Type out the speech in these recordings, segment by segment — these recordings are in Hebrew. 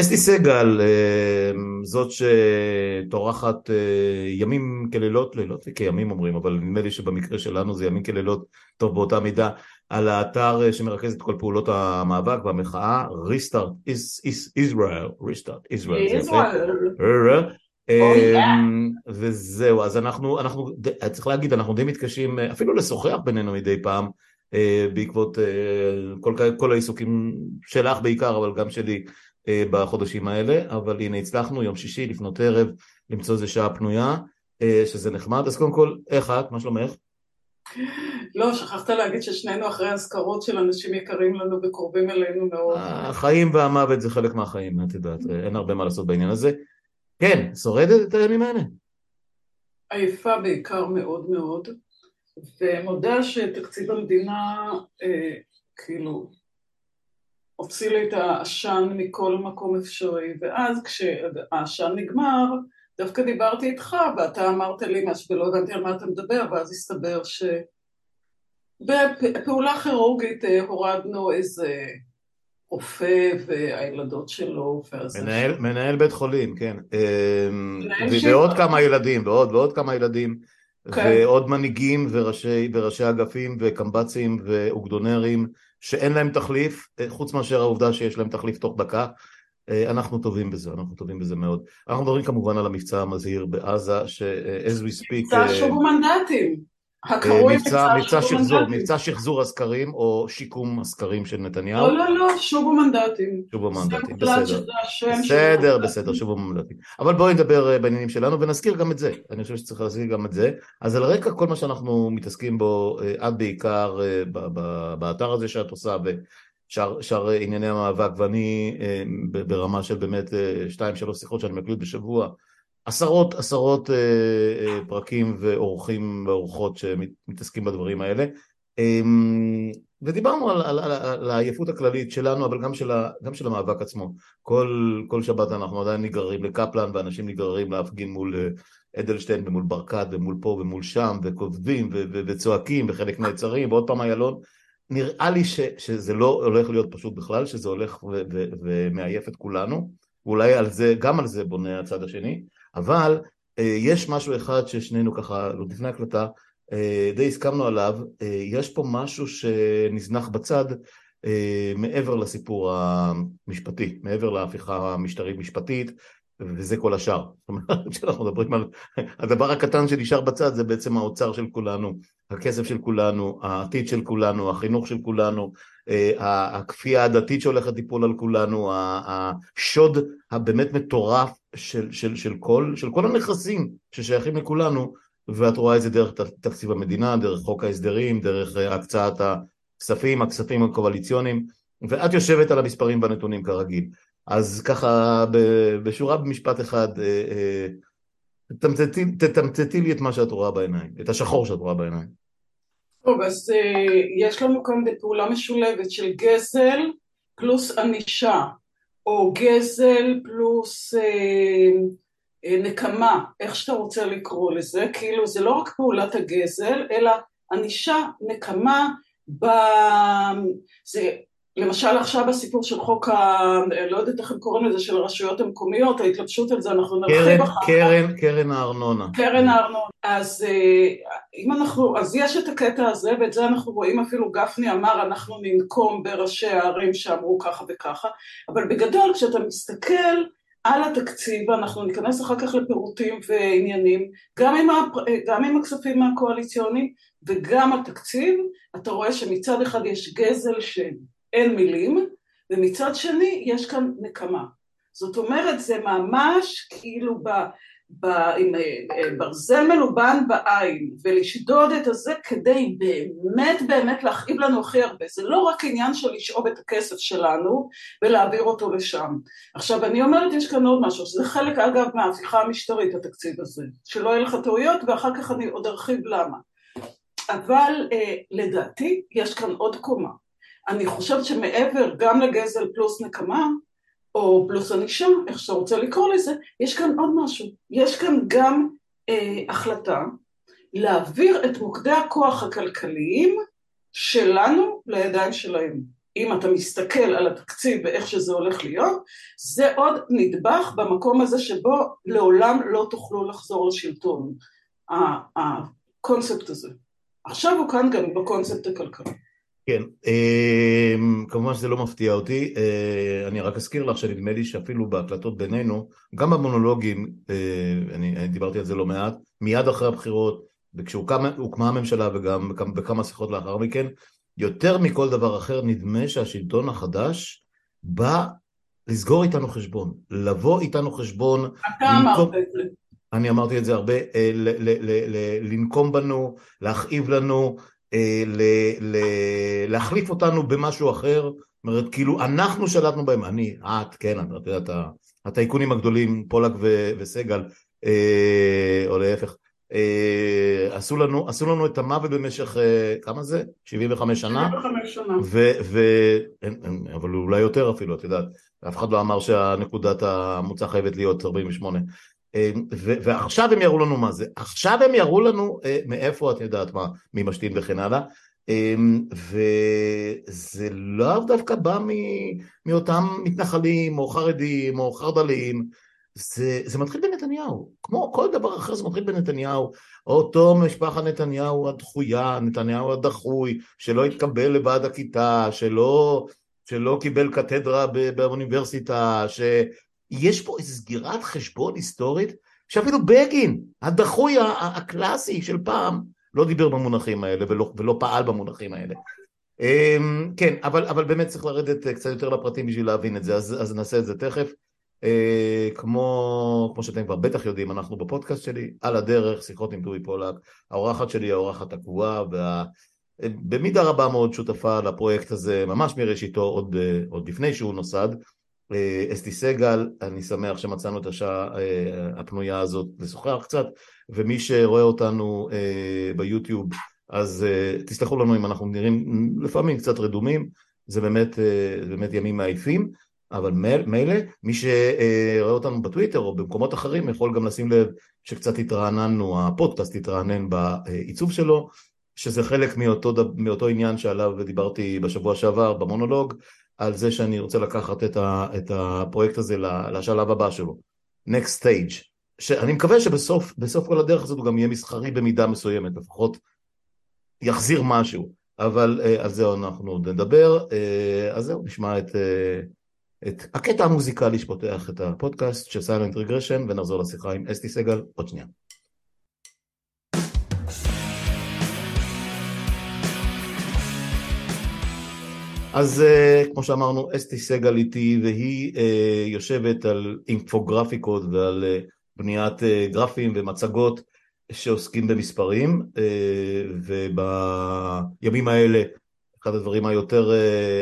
אסתי סגל, אה, זאת שטורחת אה, ימים כלילות, לילות וכימים אומרים, אבל נדמה לי שבמקרה שלנו זה ימים כלילות, טוב באותה מידה, על האתר אה, שמרכז את כל פעולות המאבק והמחאה, ריסטארט ישראל, ריסטארט ישראל, וזהו, אז אנחנו, אנחנו, צריך להגיד, אנחנו די מתקשים אפילו לשוחח בינינו מדי פעם, בעקבות כל, כל העיסוקים שלך בעיקר, אבל גם שלי אה, בחודשים האלה, אבל הנה הצלחנו יום שישי לפנות ערב למצוא איזה שעה פנויה, אה, שזה נחמד, אז קודם כל, איך את? מה שלומך? לא, שכחת להגיד ששנינו אחרי אזכרות של אנשים יקרים לנו וקרובים אלינו מאוד. החיים והמוות זה חלק מהחיים, את יודעת, אין הרבה מה לעשות בעניין הזה. כן, שורדת את הימים האלה? עייפה בעיקר מאוד מאוד, ומודה שתקציב המדינה, אה, כאילו, הוציא לי את העשן מכל מקום אפשרי, ואז כשהעשן נגמר, דווקא דיברתי איתך, ואתה אמרת לי משהו ולא הבנתי על מה אתה מדבר, ואז הסתבר שבפעולה כירורגית אה, הורדנו איזה רופא והילדות שלו, ואז... מנהל, מנהל בית חולים, כן. אמ, ועוד כמה ילדים, ועוד ועוד כמה ילדים. כן. ועוד מנהיגים וראשי, וראשי אגפים וקמב"צים ואוגדונרים שאין להם תחליף, אה, חוץ מאשר העובדה שיש להם תחליף תוך דקה. אה, אנחנו טובים בזה, אנחנו טובים בזה מאוד. אנחנו מדברים כמובן על המבצע המזהיר בעזה, ש-as we speak... מבצע שוב מנדטים. הקרוי מבצע, שחזור, מבצע שחזור הסקרים או שיקום הסקרים של נתניהו. לא, לא, לא, שובו מנדטים. שובו מנדטים, בסדר. בסדר, בסדר, שובו מנדטים. אבל בואי נדבר אה, בעניינים שלנו ונזכיר גם את זה. אני חושב שצריך להזכיר גם את זה. אז על רקע כל מה שאנחנו מתעסקים בו, אה, את בעיקר אה, באתר הזה שאת עושה ושאר ענייני המאבק, ואני ברמה של באמת שתיים, שלוש שיחות שאני מקליט בשבוע. עשרות עשרות אה, אה, פרקים ואורחים ואורחות שמתעסקים בדברים האלה. אה, ודיברנו על, על, על, על העייפות הכללית שלנו אבל גם של, ה, גם של המאבק עצמו. כל, כל שבת אנחנו עדיין נגררים לקפלן ואנשים נגררים להפגין מול אה, אדלשטיין ומול ברקת ומול פה ומול שם וכותבים ו, ו, וצועקים וחלק נעצרים ועוד פעם איילון. נראה לי ש, שזה לא הולך להיות פשוט בכלל שזה הולך ו, ו, ומעייף את כולנו. ואולי על זה, גם על זה בונה הצד השני אבל אה, יש משהו אחד ששנינו ככה, לא לפני הקלטה, אה, די הסכמנו עליו, אה, יש פה משהו שנזנח בצד מעבר לסיפור המשפטי, מעבר להפיכה המשטרית משפטית, וזה כל השאר. זאת אומרת, כשאנחנו מדברים על הדבר הקטן שנשאר בצד זה בעצם האוצר של כולנו, הכסף של כולנו, העתיד של כולנו, החינוך של כולנו, הכפייה הדתית שהולכת ליפול על כולנו, השוד הבאמת מטורף של, של, של, כל, של כל הנכסים ששייכים לכולנו, ואת רואה את זה דרך תקציב המדינה, דרך חוק ההסדרים, דרך אה, הקצאת הכספים, הכספים הקואליציוניים, ואת יושבת על המספרים והנתונים כרגיל. אז ככה בשורה במשפט אחד, אה, אה, תתמצתי לי את מה שאת רואה בעיניים, את השחור שאת רואה בעיניים. טוב, אז יש לנו כאן בפעולה משולבת של גזל פלוס ענישה. או גזל פלוס אה, אה, נקמה, איך שאתה רוצה לקרוא לזה, כאילו זה לא רק פעולת הגזל, אלא ענישה, נקמה, ב... זה למשל עכשיו הסיפור של חוק ה... לא יודעת איך הם קוראים לזה, של הרשויות המקומיות, ההתלבשות על זה, אנחנו נרחיב אחר כך. קרן, קרן הארנונה. קרן הארנונה. אז אה, אם אנחנו, אז יש את הקטע הזה, ואת זה אנחנו רואים אפילו גפני אמר, אנחנו ננקום בראשי הערים שאמרו ככה וככה, אבל בגדול כשאתה מסתכל על התקציב, ואנחנו ניכנס אחר כך לפירוטים ועניינים, גם עם, הפ... גם עם הכספים הקואליציוניים וגם התקציב, אתה רואה שמצד אחד יש גזל של אין מילים, ומצד שני יש כאן נקמה. זאת אומרת זה ממש כאילו ב, ב, עם אה, אה, ברזל מלובן בעין ולשדוד את הזה כדי באמת באמת להכאיב לנו הכי הרבה. זה לא רק עניין של לשאוב את הכסף שלנו ולהעביר אותו לשם. עכשיו אני אומרת יש כאן עוד משהו, שזה חלק אגב מההפיכה המשטרית התקציב הזה, שלא יהיו לך טעויות ואחר כך אני עוד ארחיב למה. אבל אה, לדעתי יש כאן עוד קומה. אני חושבת שמעבר גם לגזל פלוס נקמה, או פלוס ענישה, איך שאתה רוצה לקרוא לזה, יש כאן עוד משהו. יש כאן גם אה, החלטה להעביר את מוקדי הכוח הכלכליים שלנו לידיים שלהם. אם אתה מסתכל על התקציב ואיך שזה הולך להיות, זה עוד נדבך במקום הזה שבו לעולם לא תוכלו לחזור לשלטון, הקונספט הזה. עכשיו הוא כאן גם בקונספט הכלכלי. כן, אה, כמובן שזה לא מפתיע אותי, אה, אני רק אזכיר לך שנדמה לי שאפילו בהקלטות בינינו, גם במונולוגים, אה, אני דיברתי על זה לא מעט, מיד אחרי הבחירות, וכשהוקמה הממשלה וגם בכמה שיחות לאחר מכן, יותר מכל דבר אחר נדמה שהשלטון החדש בא לסגור איתנו חשבון, לבוא איתנו חשבון. אתה אמרת את זה. אני אמרתי את זה הרבה, לנקום בנו, להכאיב לנו, אה, להחליף אותנו במשהו אחר, זאת אומרת, כאילו אנחנו שלטנו בהם, אני, את, כן, את יודעת, הטייקונים הגדולים, פולק וסגל, אה, או להפך, אה, עשו לנו, עשו לנו את המוות במשך, כמה זה? 75 שנה? 75 שנה. ו, ו, אבל אולי יותר אפילו, את יודעת, אף אחד לא אמר שהנקודת המוצא חייבת להיות 48. אמ, ועכשיו הם יראו לנו מה זה, עכשיו הם יראו לנו אה, מאיפה את יודעת מה, מי משתין וכן הלאה, אמ, וזה לאו דווקא בא מאותם מתנחלים או חרדים או חרד"לים, זה, זה מתחיל בנתניהו, כמו כל דבר אחר זה מתחיל בנתניהו, אותו משפחה נתניהו הדחויה, נתניהו הדחוי, שלא התקבל לוועד הכיתה, שלא, שלא קיבל קתדרה באוניברסיטה, ש... יש פה איזו סגירת חשבון היסטורית שאפילו בגין, הדחוי הקלאסי של פעם, לא דיבר במונחים האלה ולא, ולא פעל במונחים האלה. אמ, כן, אבל, אבל באמת צריך לרדת קצת יותר לפרטים בשביל להבין את זה, אז, אז נעשה את זה תכף. אה, כמו, כמו שאתם כבר בטח יודעים, אנחנו בפודקאסט שלי, על הדרך, שיחות עם דורי פולק, האורחת שלי, האורחת הקבועה, וה... במידה רבה מאוד שותפה לפרויקט הזה, ממש מראשיתו, עוד, אה, עוד לפני שהוא נוסד. אה, אסתי סגל, אני שמח שמצאנו את השעה אה, הפנויה הזאת לשוחח קצת, ומי שרואה אותנו אה, ביוטיוב, אז תסלחו לנו אם אנחנו נראים לפעמים קצת רדומים, זה באמת, באמת ימים מעייפים, אבל מילא, מי שרואה אותנו בטוויטר או במקומות אחרים יכול גם לשים לב שקצת התרעננו, הפודקאסט התרענן בעיצוב שלו, שזה חלק מאותו, מאותו עניין שעליו דיברתי בשבוע שעבר במונולוג, על זה שאני רוצה לקחת את, ה, את הפרויקט הזה לשלב הבא שלו, next stage, שאני מקווה שבסוף כל הדרך הזאת הוא גם יהיה מסחרי במידה מסוימת, לפחות יחזיר משהו, אבל uh, על זה אנחנו עוד נדבר, uh, אז זהו, נשמע את, uh, את הקטע המוזיקלי שפותח את הפודקאסט של סיילנט רגרשן ונחזור לשיחה עם אסתי סגל עוד שנייה. אז uh, כמו שאמרנו, אסתי סגל איתי, והיא uh, יושבת על אינפוגרפיקות ועל uh, בניית גרפים ומצגות שעוסקים במספרים, ובימים האלה אחד הדברים היותר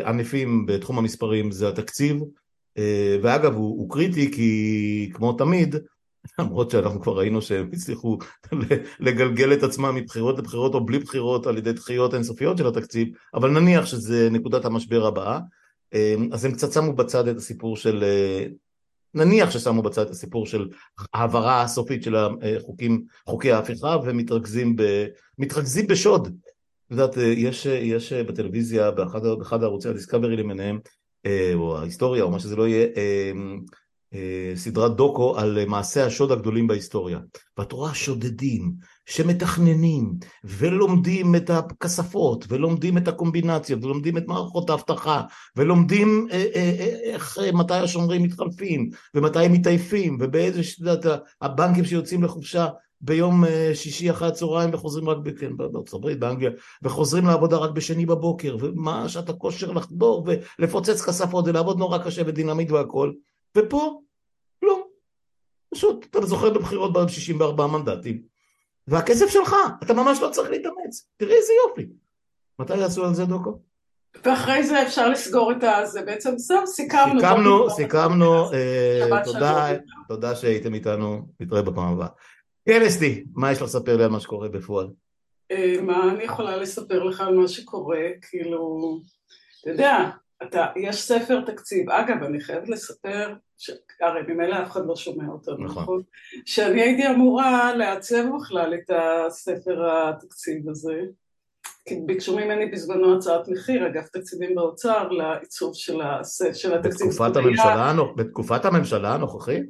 ענפים בתחום המספרים זה התקציב, ואגב הוא, הוא קריטי כי כמו תמיד, למרות שאנחנו כבר ראינו שהם הצליחו לגלגל את עצמם מבחירות לבחירות או בלי בחירות על ידי דחיות אינסופיות של התקציב, אבל נניח שזה נקודת המשבר הבאה, אמ, אז הם קצת שמו בצד את הסיפור של, אה, נניח ששמו בצד את הסיפור של העברה הסופית של החוקים, חוקי ההפיכה ומתרכזים ב, מתרכזים בשוד. את יודעת, אה, יש, יש בטלוויזיה, באחד, באחד הערוצי הדיסקאברי למיניהם, אה, או ההיסטוריה או מה שזה לא יהיה, אמ, אה, סדרת דוקו על אה, מעשי השוד הגדולים בהיסטוריה. ואת רואה שודדים שמתכננים ולומדים את הכספות ולומדים את הקומבינציות ולומדים את מערכות האבטחה ולומדים אה, איך, מתי השומרים מתחלפים ומתי הם מתעייפים ובאיזה, שדעת, הבנקים שיוצאים לחופשה ביום שישי אחרי הצהריים וחוזרים רק, כן, בארצות הברית, באנגליה, וחוזרים לעבודה רק בשני בבוקר, ומה שעת הכושר לחדור ולפוצץ כספות ולעבוד נורא קשה ודינמיט והכל, ופה פשוט, אתה זוכר בבחירות ב-64 מנדטים, והכסף שלך, אתה ממש לא צריך להתאמץ. תראי איזה יופי. מתי יעשו על זה דוקו? ואחרי זה אפשר לסגור את הזה, בעצם זהו, סיכמנו. סיכמנו, סיכמנו, אה, תודה, תודה שהייתם איתנו, נתראה בפעם הבאה. כן, אסתי, מה יש לך לספר לי על מה שקורה בפועל? אה, מה אני יכולה לספר לך על מה שקורה, כאילו, אתה יודע, אתה, יש ספר תקציב, אגב, אני חייבת לספר, ש... הרי ממילא אף אחד לא שומע אותנו, נכון? נכון? שאני הייתי אמורה לעצב בכלל את הספר התקציב הזה, כי ביקשו ממני בזמנו הצעת מחיר, אגף תקציבים באוצר, לעיצוב של, של התקציב. בתקופת הממשלה, בתקופת הממשלה הנוכחית?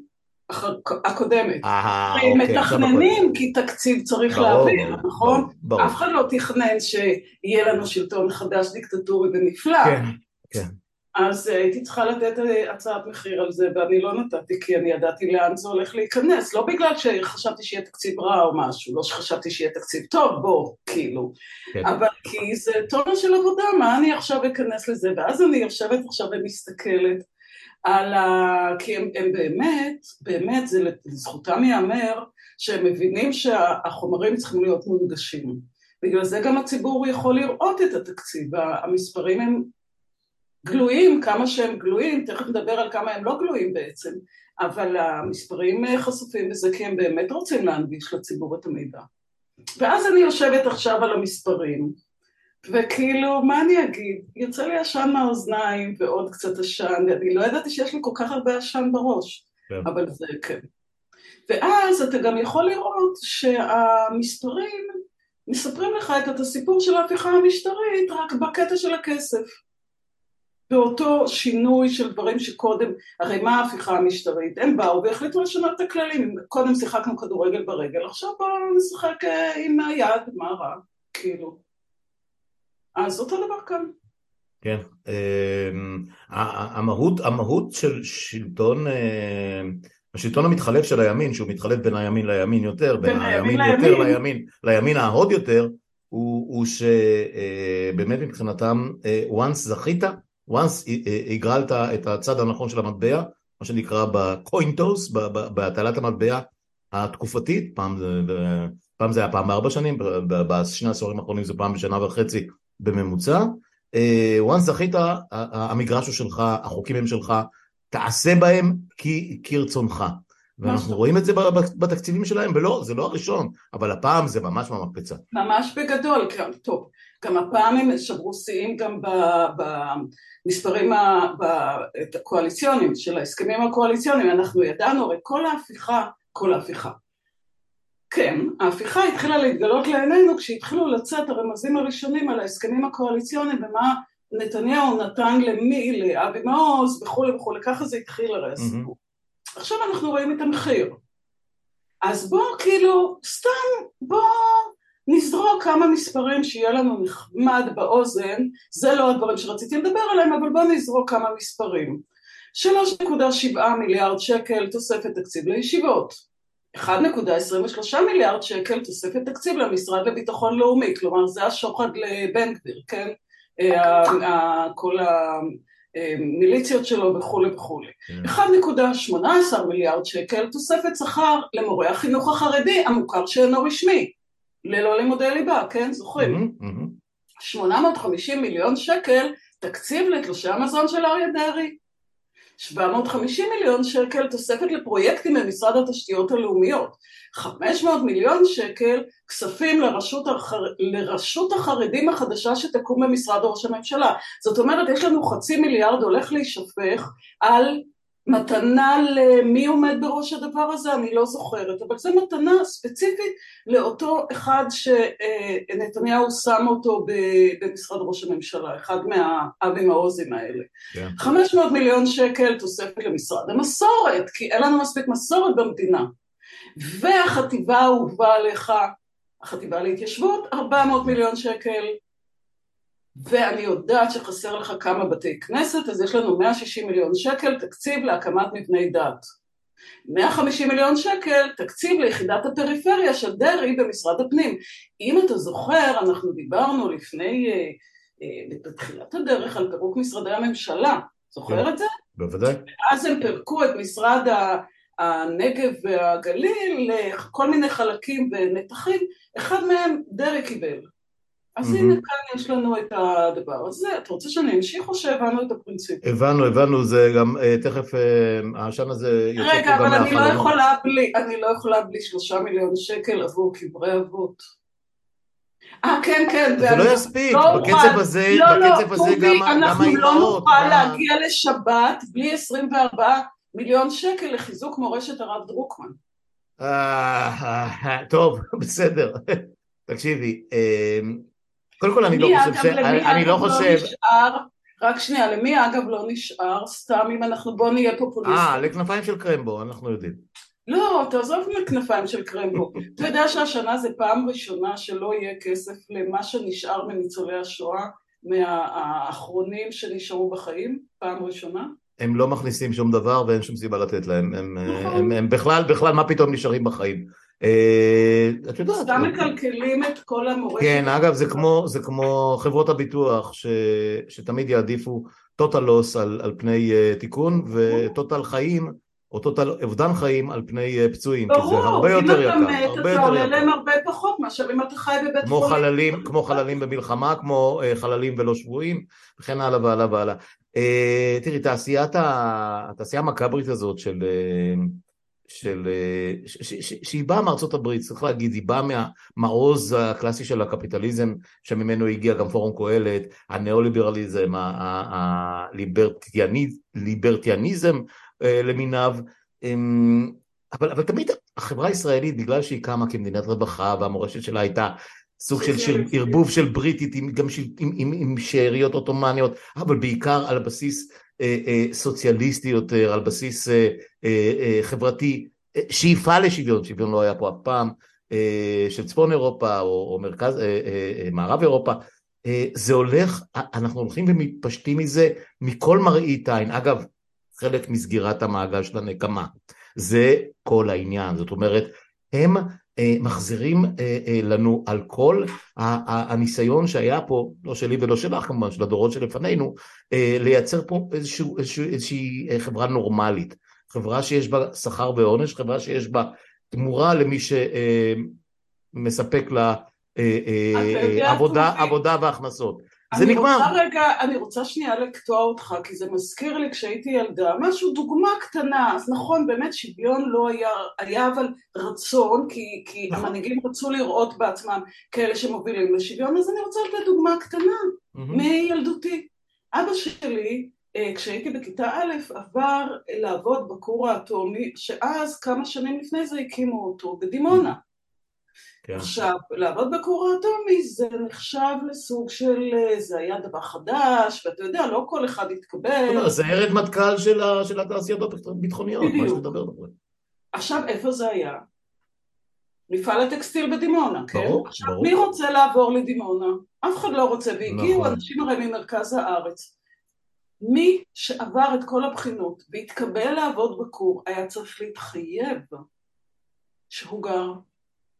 הקודמת. אה, אוקיי. מתכננים כי תקציב צריך להעביר, נכון? ברור. אף אחד לא תכנן שיהיה לנו שלטון חדש דיקטטורי ונפלא. כן, כן. אז אה, הייתי צריכה לתת אה, הצעת מחיר על זה, ואני לא נתתי כי אני ידעתי לאן זה הולך להיכנס, לא בגלל שחשבתי שיהיה תקציב רע או משהו, לא שחשבתי שיהיה תקציב טוב, בוא, כאילו, כן. אבל כי זה טונה של עבודה, מה אני עכשיו אכנס לזה, ואז אני יושבת עכשיו ומסתכלת על ה... כי הם, הם באמת, באמת, זה לזכותם ייאמר, שהם מבינים שהחומרים צריכים להיות מונגשים. בגלל זה גם הציבור יכול לראות את התקציב, המספרים הם גלויים, כמה שהם גלויים, תכף נדבר על כמה הם לא גלויים בעצם, אבל המספרים חשופים בזה כי הם באמת רוצים להנגיש לציבור את המידע. ואז אני יושבת עכשיו על המספרים, וכאילו, מה אני אגיד? יוצא לי עשן מהאוזניים ועוד קצת עשן, ואני לא ידעתי שיש לי כל כך הרבה עשן בראש, כן. אבל זה כן. ואז אתה גם יכול לראות שהמספרים מספרים לך את הסיפור של ההפיכה המשטרית רק בקטע של הכסף. באותו שינוי של דברים שקודם, הרי מה ההפיכה המשטרית? הם באו והחליטו לשנות את הכללים, קודם שיחקנו כדורגל ברגל, עכשיו בואו נשחק אה, עם היד, מה רע, כאילו. אז אותו דבר כאן. כן, אמ, המהות, המהות של שלטון, אה, השלטון המתחלף של הימין, שהוא מתחלף בין הימין לימין יותר, בין הימין יותר לימין, לימין ההוד יותר, הוא, הוא שבאמת אה, מבחינתם, once זכית, once הגרלת את הצד הנכון של המטבע, מה שנקרא בקוינטוס, בהטלת המטבע התקופתית, פעם זה, פעם זה היה פעם בארבע שנים, בשני העשורים האחרונים זה פעם בשנה וחצי בממוצע. once זכית, המגרש הוא שלך, החוקים הם שלך, תעשה בהם כרצונך. ואנחנו רואים את זה בתקציבים שלהם, ולא, זה לא הראשון, אבל הפעם זה ממש מהמקפצה. ממש בגדול, כן, טוב. גם הפעם הם שברו שיאים גם במספרים הקואליציוניים, של ההסכמים הקואליציוניים, אנחנו ידענו, הרי כל ההפיכה, כל ההפיכה. כן, ההפיכה התחילה להתגלות לעינינו כשהתחילו לצאת הרמזים הראשונים על ההסכמים הקואליציוניים ומה נתניהו נתן למי, לאבי מעוז וכולי וכולי, ככה זה התחיל הרי הסיפור. עכשיו אנחנו רואים את המחיר. אז בואו כאילו, סתם בואו נזרוק כמה מספרים שיהיה לנו נחמד באוזן, זה לא הדברים שרציתי לדבר עליהם, אבל בואו נזרוק כמה מספרים. 3.7 מיליארד שקל תוספת תקציב לישיבות, 1.23 מיליארד שקל תוספת תקציב למשרד לביטחון לאומי, כלומר זה השוחד לבן גביר, כן? אה, כל המיליציות שלו וכולי וכולי. 1.18 כן. מיליארד שקל תוספת שכר למורי החינוך החרדי המוכר שאינו רשמי. ללא לימודי ליבה, כן? זוכרים? 850 מיליון שקל תקציב לתלושי המזון של אריה דרעי. 750 מיליון שקל תוספת לפרויקטים במשרד התשתיות הלאומיות. 500 מיליון שקל כספים לרשות, החר... לרשות החרדים החדשה שתקום במשרד ראש הממשלה. זאת אומרת, יש לנו חצי מיליארד הולך להישפך על מתנה למי עומד בראש הדבר הזה, אני לא זוכרת, אבל זו מתנה ספציפית לאותו אחד שנתניהו שם אותו במשרד ראש הממשלה, אחד מהאבים העוזים האלה. Yeah. כן. 500 מיליון שקל תוספת למשרד המסורת, כי אין לנו מספיק מסורת במדינה. והחטיבה האהובה עליך, החטיבה להתיישבות, 400 מיליון שקל ואני יודעת שחסר לך כמה בתי כנסת, אז יש לנו 160 מיליון שקל תקציב להקמת מבני דת. 150 מיליון שקל תקציב ליחידת הפריפריה של דרעי במשרד הפנים. אם אתה זוכר, אנחנו דיברנו לפני, אה, אה, בתחילת הדרך על פירוק משרדי הממשלה, זוכר את זה? בוודאי. אז הם פירקו את משרד הנגב והגליל לכל מיני חלקים ונתחים, אחד מהם דרעי קיבל. אז הנה כאן יש לנו את הדבר הזה, אתה רוצה שאני אמשיך או שהבנו את הפרינציפ? הבנו, הבנו, זה גם, אה, תכף אה, העשן הזה יוצא פה גם מהחלום. רגע, אבל אני לא יכולה בלי, אני לא יכולה בלי שלושה מיליון שקל עבור קברי אבות. אה, כן, כן. זה לא יספיק, לא בקצב הזה, לא, לא, בקצב הזה גם האימהות. אנחנו לא נוכל להגיע לשבת בלי 24 מיליון שקל לחיזוק מורשת הרב דרוקמן. טוב, בסדר. תקשיבי, קודם כל אני לא חושב ש... אני לא חושב... רק שנייה, למי אגב לא נשאר? סתם אם אנחנו, בוא נהיה פופוליסטים. אה, לכנפיים של קרמבו, אנחנו יודעים. לא, תעזוב מכנפיים של קרמבו. אתה יודע שהשנה זה פעם ראשונה שלא יהיה כסף למה שנשאר מניצולי השואה, מהאחרונים שנשארו בחיים, פעם ראשונה? הם לא מכניסים שום דבר ואין שום סיבה לתת להם. הם, נכון. הם, הם, הם בכלל, בכלל, מה פתאום נשארים בחיים? אה, את יודעת. סתם מקלקלים את כל המורשת. כן, אגב, זה כמו, זה כמו חברות הביטוח ש, שתמיד יעדיפו total loss על, על פני uh, תיקון וטוטל חיים או טוטל אובדן חיים על פני uh, פצועים, ברור, כי זה הרבה יותר יקר. ברור, אם אתה מת אתה עולה להם הרבה פחות מאשר אם אתה חי בבית כמו חולים. חללים, כמו חללים במלחמה, כמו uh, חללים ולא שבויים, וכן הלאה והלאה והלאה. Uh, תראי, תעשיית, התעשייה המכברית הזאת של... Uh, של, שהיא באה מארצות הברית, צריך להגיד, היא באה מהמעוז הקלאסי של הקפיטליזם, שממנו הגיע גם פורום קהלת, הניאו-ליברליזם, הליברטיאניזם אה, למיניו, אמ, אבל, אבל תמיד החברה הישראלית, בגלל שהיא קמה כמדינת רווחה והמורשת שלה הייתה סוג של, של ערבוב של בריטית עם, גם של, עם, עם, עם שאריות עות'מאניות, אבל בעיקר על בסיס אה, אה, סוציאליסטי יותר, על בסיס אה, חברתי, שאיפה לשוויון, שוויון לא היה פה אף פעם, של צפון אירופה או, או מרכז, מערב אירופה, זה הולך, אנחנו הולכים ומתפשטים מזה מכל מראית עין, אגב, חלק מסגירת המעגל של הנקמה, זה כל העניין, זאת אומרת, הם אה, מחזירים אה, אה, לנו על כל הניסיון שהיה פה, לא שלי ולא שלך כמובן, של הדורות שלפנינו, לייצר פה איזשהו, איזשהו, איזושהי חברה נורמלית, חברה שיש בה שכר ועונש, חברה שיש בה תמורה למי שמספק לה עבודה, עבודה והכנסות. זה נגמר. רוצה רגע, אני רוצה שנייה לקטוע אותך, כי זה מזכיר לי כשהייתי ילדה, משהו, דוגמה קטנה, אז נכון, באמת שוויון לא היה, היה אבל רצון, כי, כי נכון. המנהיגים רצו לראות בעצמם כאלה שמובילים לשוויון, אז אני רוצה לתת דוגמה קטנה מילדותי. אבא שלי, אה, כשהייתי בכיתה א', עבר לעבוד בכור האטומי, שאז, כמה שנים לפני זה, הקימו אותו בדימונה. כן. עכשיו, לעבוד בכור האטומי זה נחשב לסוג של, זה היה דבר חדש, ואתה יודע, לא כל אחד יתקבל. זה ארד מטכ"ל של, של התעשיות הביטחוניות, מה שתדבר בזה. עכשיו, איפה זה היה? מפעל הטקסטיל בדימונה, כן? ברור, עכשיו, ברור. מי רוצה לעבור לדימונה? אף אחד לא רוצה, והגיעו נכון. אנשים הרי ממרכז הארץ. מי שעבר את כל הבחינות והתקבל לעבוד בכור היה צריך להתחייב שהוא גר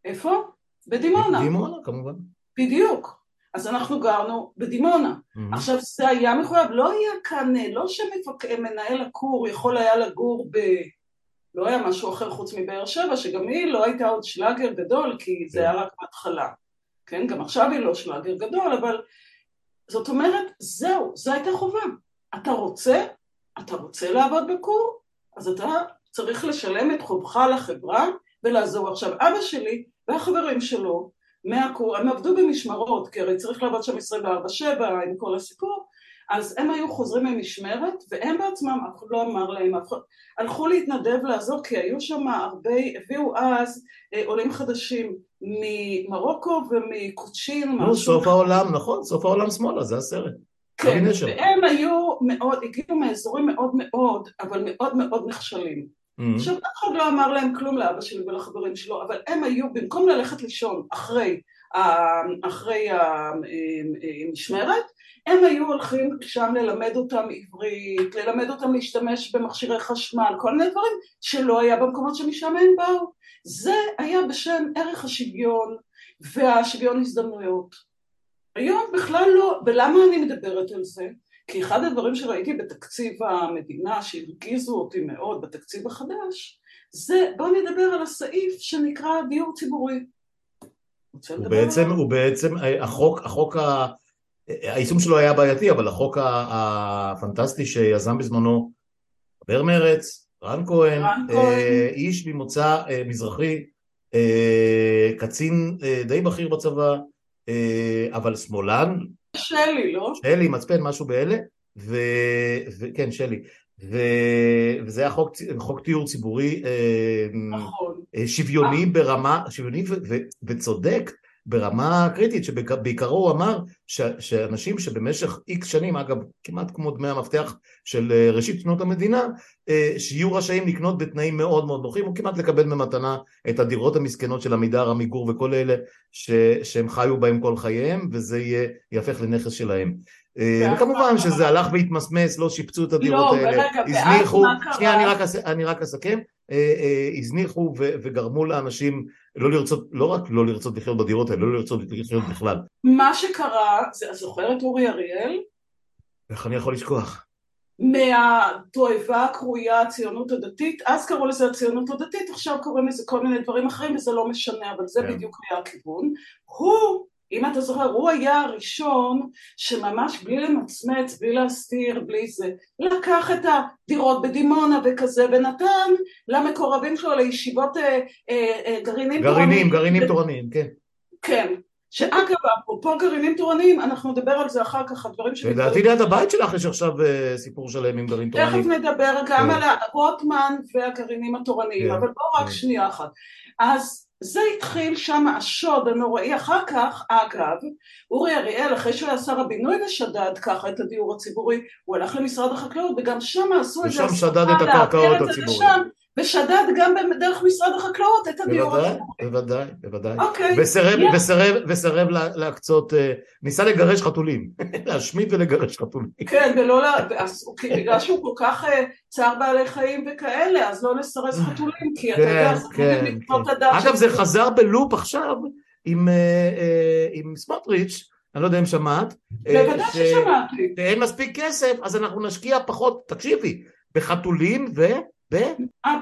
איפה? בדימונה. בדימונה כמובן. בדיוק. אז אנחנו גרנו בדימונה. Mm-hmm. עכשיו זה היה מחויב, לא היה כאן, לא שמנהל הכור יכול היה לגור ב... לא היה משהו אחר חוץ מבאר שבע, שגם היא לא הייתה עוד שלאגר גדול, כי זה כן. היה רק בהתחלה. כן, גם עכשיו היא לא שלאגר גדול, אבל זאת אומרת, זהו, זו הייתה חובה. אתה רוצה, אתה רוצה לעבוד בכור, אז אתה צריך לשלם את חובך לחברה ולעזור. עכשיו, אבא שלי והחברים שלו מהקור, הם עבדו במשמרות, כי הרי צריך לעבוד שם 24-7 עם כל הסיפור, אז הם היו חוזרים ממשמרת, והם בעצמם, אף אחד לא אמר להם, הלכו להתנדב לעזור, כי היו שם הרבה, הביאו אז אה, עולים חדשים ממרוקו ומקוצ'ין. נו, סוף העולם, נכון, סוף העולם שמאלה, זה הסרט. כן, והם היו מאוד, הגיעו מאזורים מאוד מאוד, אבל מאוד מאוד נכשלים. Mm-hmm. עכשיו אף אחד לא אמר להם כלום לאבא שלי ולחברים שלו, אבל הם היו, במקום ללכת לישון אחרי, אחרי המשמרת, הם היו הולכים שם ללמד אותם עברית, ללמד אותם להשתמש במכשירי חשמל, כל מיני דברים שלא היה במקומות שמשם הם באו. זה היה בשם ערך השוויון והשוויון הזדמנויות. היום בכלל לא, ולמה אני מדברת על זה? כי אחד הדברים שראיתי בתקציב המדינה שהרגיזו אותי מאוד בתקציב החדש זה בואו נדבר על הסעיף שנקרא דיור ציבורי. הוא בעצם, הוא בעצם, החוק, החוק, ה... היישום שלו היה בעייתי אבל החוק הפנטסטי שיזם בזמנו חבר מרץ, רן כהן, רן כהן. אה, איש ממוצא אה, מזרחי, אה, קצין די בכיר בצבא אבל שמאלן שלי, לא? שלי, מצפן, משהו באלה, וכן, שלי. ו... וזה היה חוק, חוק תיאור ציבורי אה, נכון. אה, שוויוני ברמה, שוויוני ו... ו... וצודק ברמה קריטית, שבעיקרו הוא אמר ש, שאנשים שבמשך איקס שנים, אגב כמעט כמו דמי המפתח של אה, ראשית שנות המדינה, אה, שיהיו רשאים לקנות בתנאים מאוד מאוד נוחים, או כמעט לקבל במתנה את הדירות המסכנות של עמידר, עמיגור וכל אלה ש, שהם חיו בהם כל חייהם, וזה יהיה, יהפך לנכס שלהם. אה, וכמובן שזה הלך והתמסמס, לא שיפצו את הדירות לא, האלה, הזניחו, שנייה אני רק אסכם, הזניחו וגרמו לאנשים לא לרצות, לא רק לא לרצות לחיות בדירות האלה, לא לרצות לחיות בכלל. מה שקרה, זה זוכר את אורי אריאל? איך אני יכול לשכוח? מהתועבה הקרויה הציונות הדתית, אז קראו לזה הציונות הדתית, עכשיו קוראים לזה כל מיני דברים אחרים וזה לא משנה, אבל זה כן. בדיוק היה הכיוון. הוא אם אתה זוכר, הוא היה הראשון שממש בלי למצמץ, בלי להסתיר, בלי זה, לקח את הדירות בדימונה וכזה, ונתן למקורבים שלו לישיבות אה, אה, אה, גרעינים תורניים. גרעינים, גרעינים תורניים, כן. כן. שאגב, אפרופו גרעינים תורניים, אנחנו נדבר על זה אחר כך, הדברים ש... לדעתי ליד הבית שלך יש עכשיו סיפור שלם עם גרעין תורניים. תכף נדבר גם כן. על רוטמן והגרעינים התורניים, כן, אבל בואו רק כן. שנייה אחת. אז זה התחיל שם השוד הנוראי, אחר כך אגב אורי אריאל אחרי שהוא היה שר הבינוי ושדד ככה את הדיור הציבורי הוא הלך למשרד החקלאות וגם שם עשו את זה ושם שדד את הקרקעות הציבוריות ושדד גם דרך משרד החקלאות את הדיור הציבורי. בוודאי, בוודאי. אוקיי. וסרב, yeah. וסרב, וסרב להקצות, אה, ניסה לגרש חתולים, להשמיד ולגרש חתולים. כן, ולא, בגלל שהוא כל כך אה, צער בעלי חיים וכאלה, אז לא לסרס חתולים, כי אתה יודע, כן, זה כן, כן. אגב, זה חזר בלופ עכשיו עם, אה, עם סמוטריץ', אני לא יודע אם שמעת. בוודאי ששמעתי. שאין מספיק כסף, אז אנחנו נשקיע פחות, תקשיבי, בחתולים ו...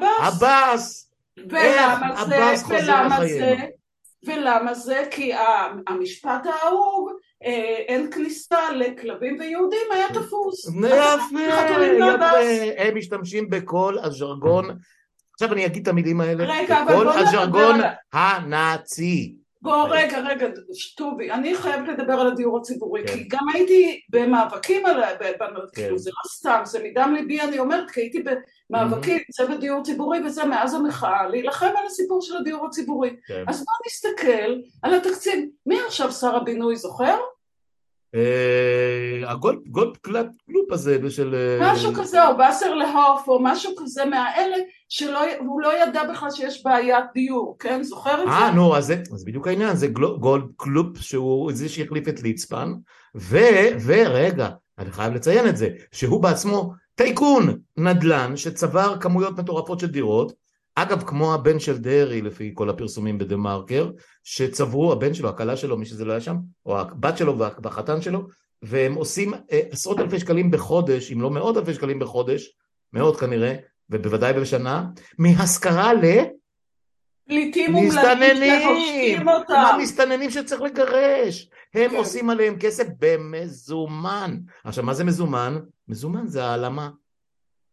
בעבאס. ולמה זה, ולמה זה, ולמה זה? כי המשפט האהוב אה, אין כניסה לכלבים ויהודים היה תפוס. יפה, הם משתמשים בכל הז'רגון, עכשיו אני אגיד את המילים האלה, בכל הז'רגון הנאצי. בוא רגע רגע שטובי, אני חייבת לדבר על הדיור הציבורי כן. כי גם הייתי במאבקים על כן. כאילו זה לא סתם, זה מדם ליבי אני אומרת כי הייתי במאבקים mm-hmm. צוות דיור ציבורי וזה מאז המחאה להילחם על הסיפור של הדיור הציבורי כן. אז בוא נסתכל על התקציב, מי עכשיו שר הבינוי זוכר? אה, הגולדקנופף הזה של... אה, משהו כזה, או וסרלאוף, או משהו כזה מהאלה, שהוא לא ידע בכלל שיש בעיית דיור, כן? זוכר את זה? אה, נו, אז זה בדיוק העניין, זה גולדקנופף שהוא זה שהחליף את ליצמן, ורגע, אני חייב לציין את זה, שהוא בעצמו טייקון נדל"ן שצבר כמויות מטורפות של דירות, אגב, כמו הבן של דרעי, לפי כל הפרסומים בדה מרקר, שצברו, הבן שלו, הכלה שלו, מי שזה לא היה שם, או הבת שלו והחתן שלו, והם עושים אה, עשרות אלפי שקלים בחודש, אם לא מאות אלפי שקלים בחודש, מאות כנראה, ובוודאי בשנה, מהשכרה ל... פליטים ומסתננים, מסתננים שצריך לגרש, הם כן. עושים עליהם כסף במזומן. עכשיו, מה זה מזומן? מזומן זה העלמה.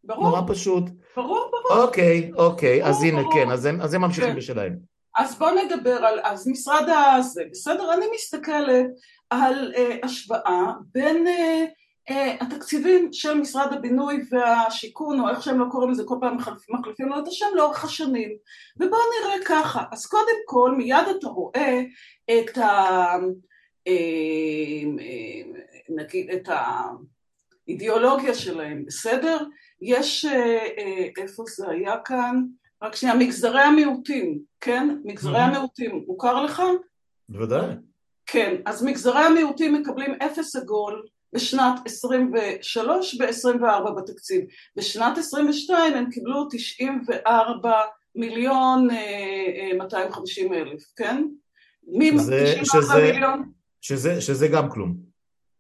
ברור. נורא פשוט. ברור, ברור. אוקיי, אוקיי, ברור, אז הנה, ברור. כן, אז הם, אז הם ממשיכים כן. בשלהם. אז בואו נדבר על, אז משרד הזה, בסדר? אני מסתכלת על uh, השוואה בין uh, uh, התקציבים של משרד הבינוי והשיכון, או איך שהם לא קוראים לזה, כל פעם מחליפים, מחליפים לו את השם לאורך השנים. ובואו נראה ככה, אז קודם כל מיד אתה רואה את ה... נגיד את האידיאולוגיה שלהם, בסדר? יש, אה, אה, איפה זה היה כאן? רק שנייה, מגזרי המיעוטים, כן? מגזרי המיעוטים, מוכר לך? בוודאי. כן, אז מגזרי המיעוטים מקבלים אפס עגול בשנת 23 ו-24 בתקציב. בשנת 22 הם קיבלו 94 מיליון 250 אה, אלף, כן? מי 94 מיליון? שזה, שזה גם כלום.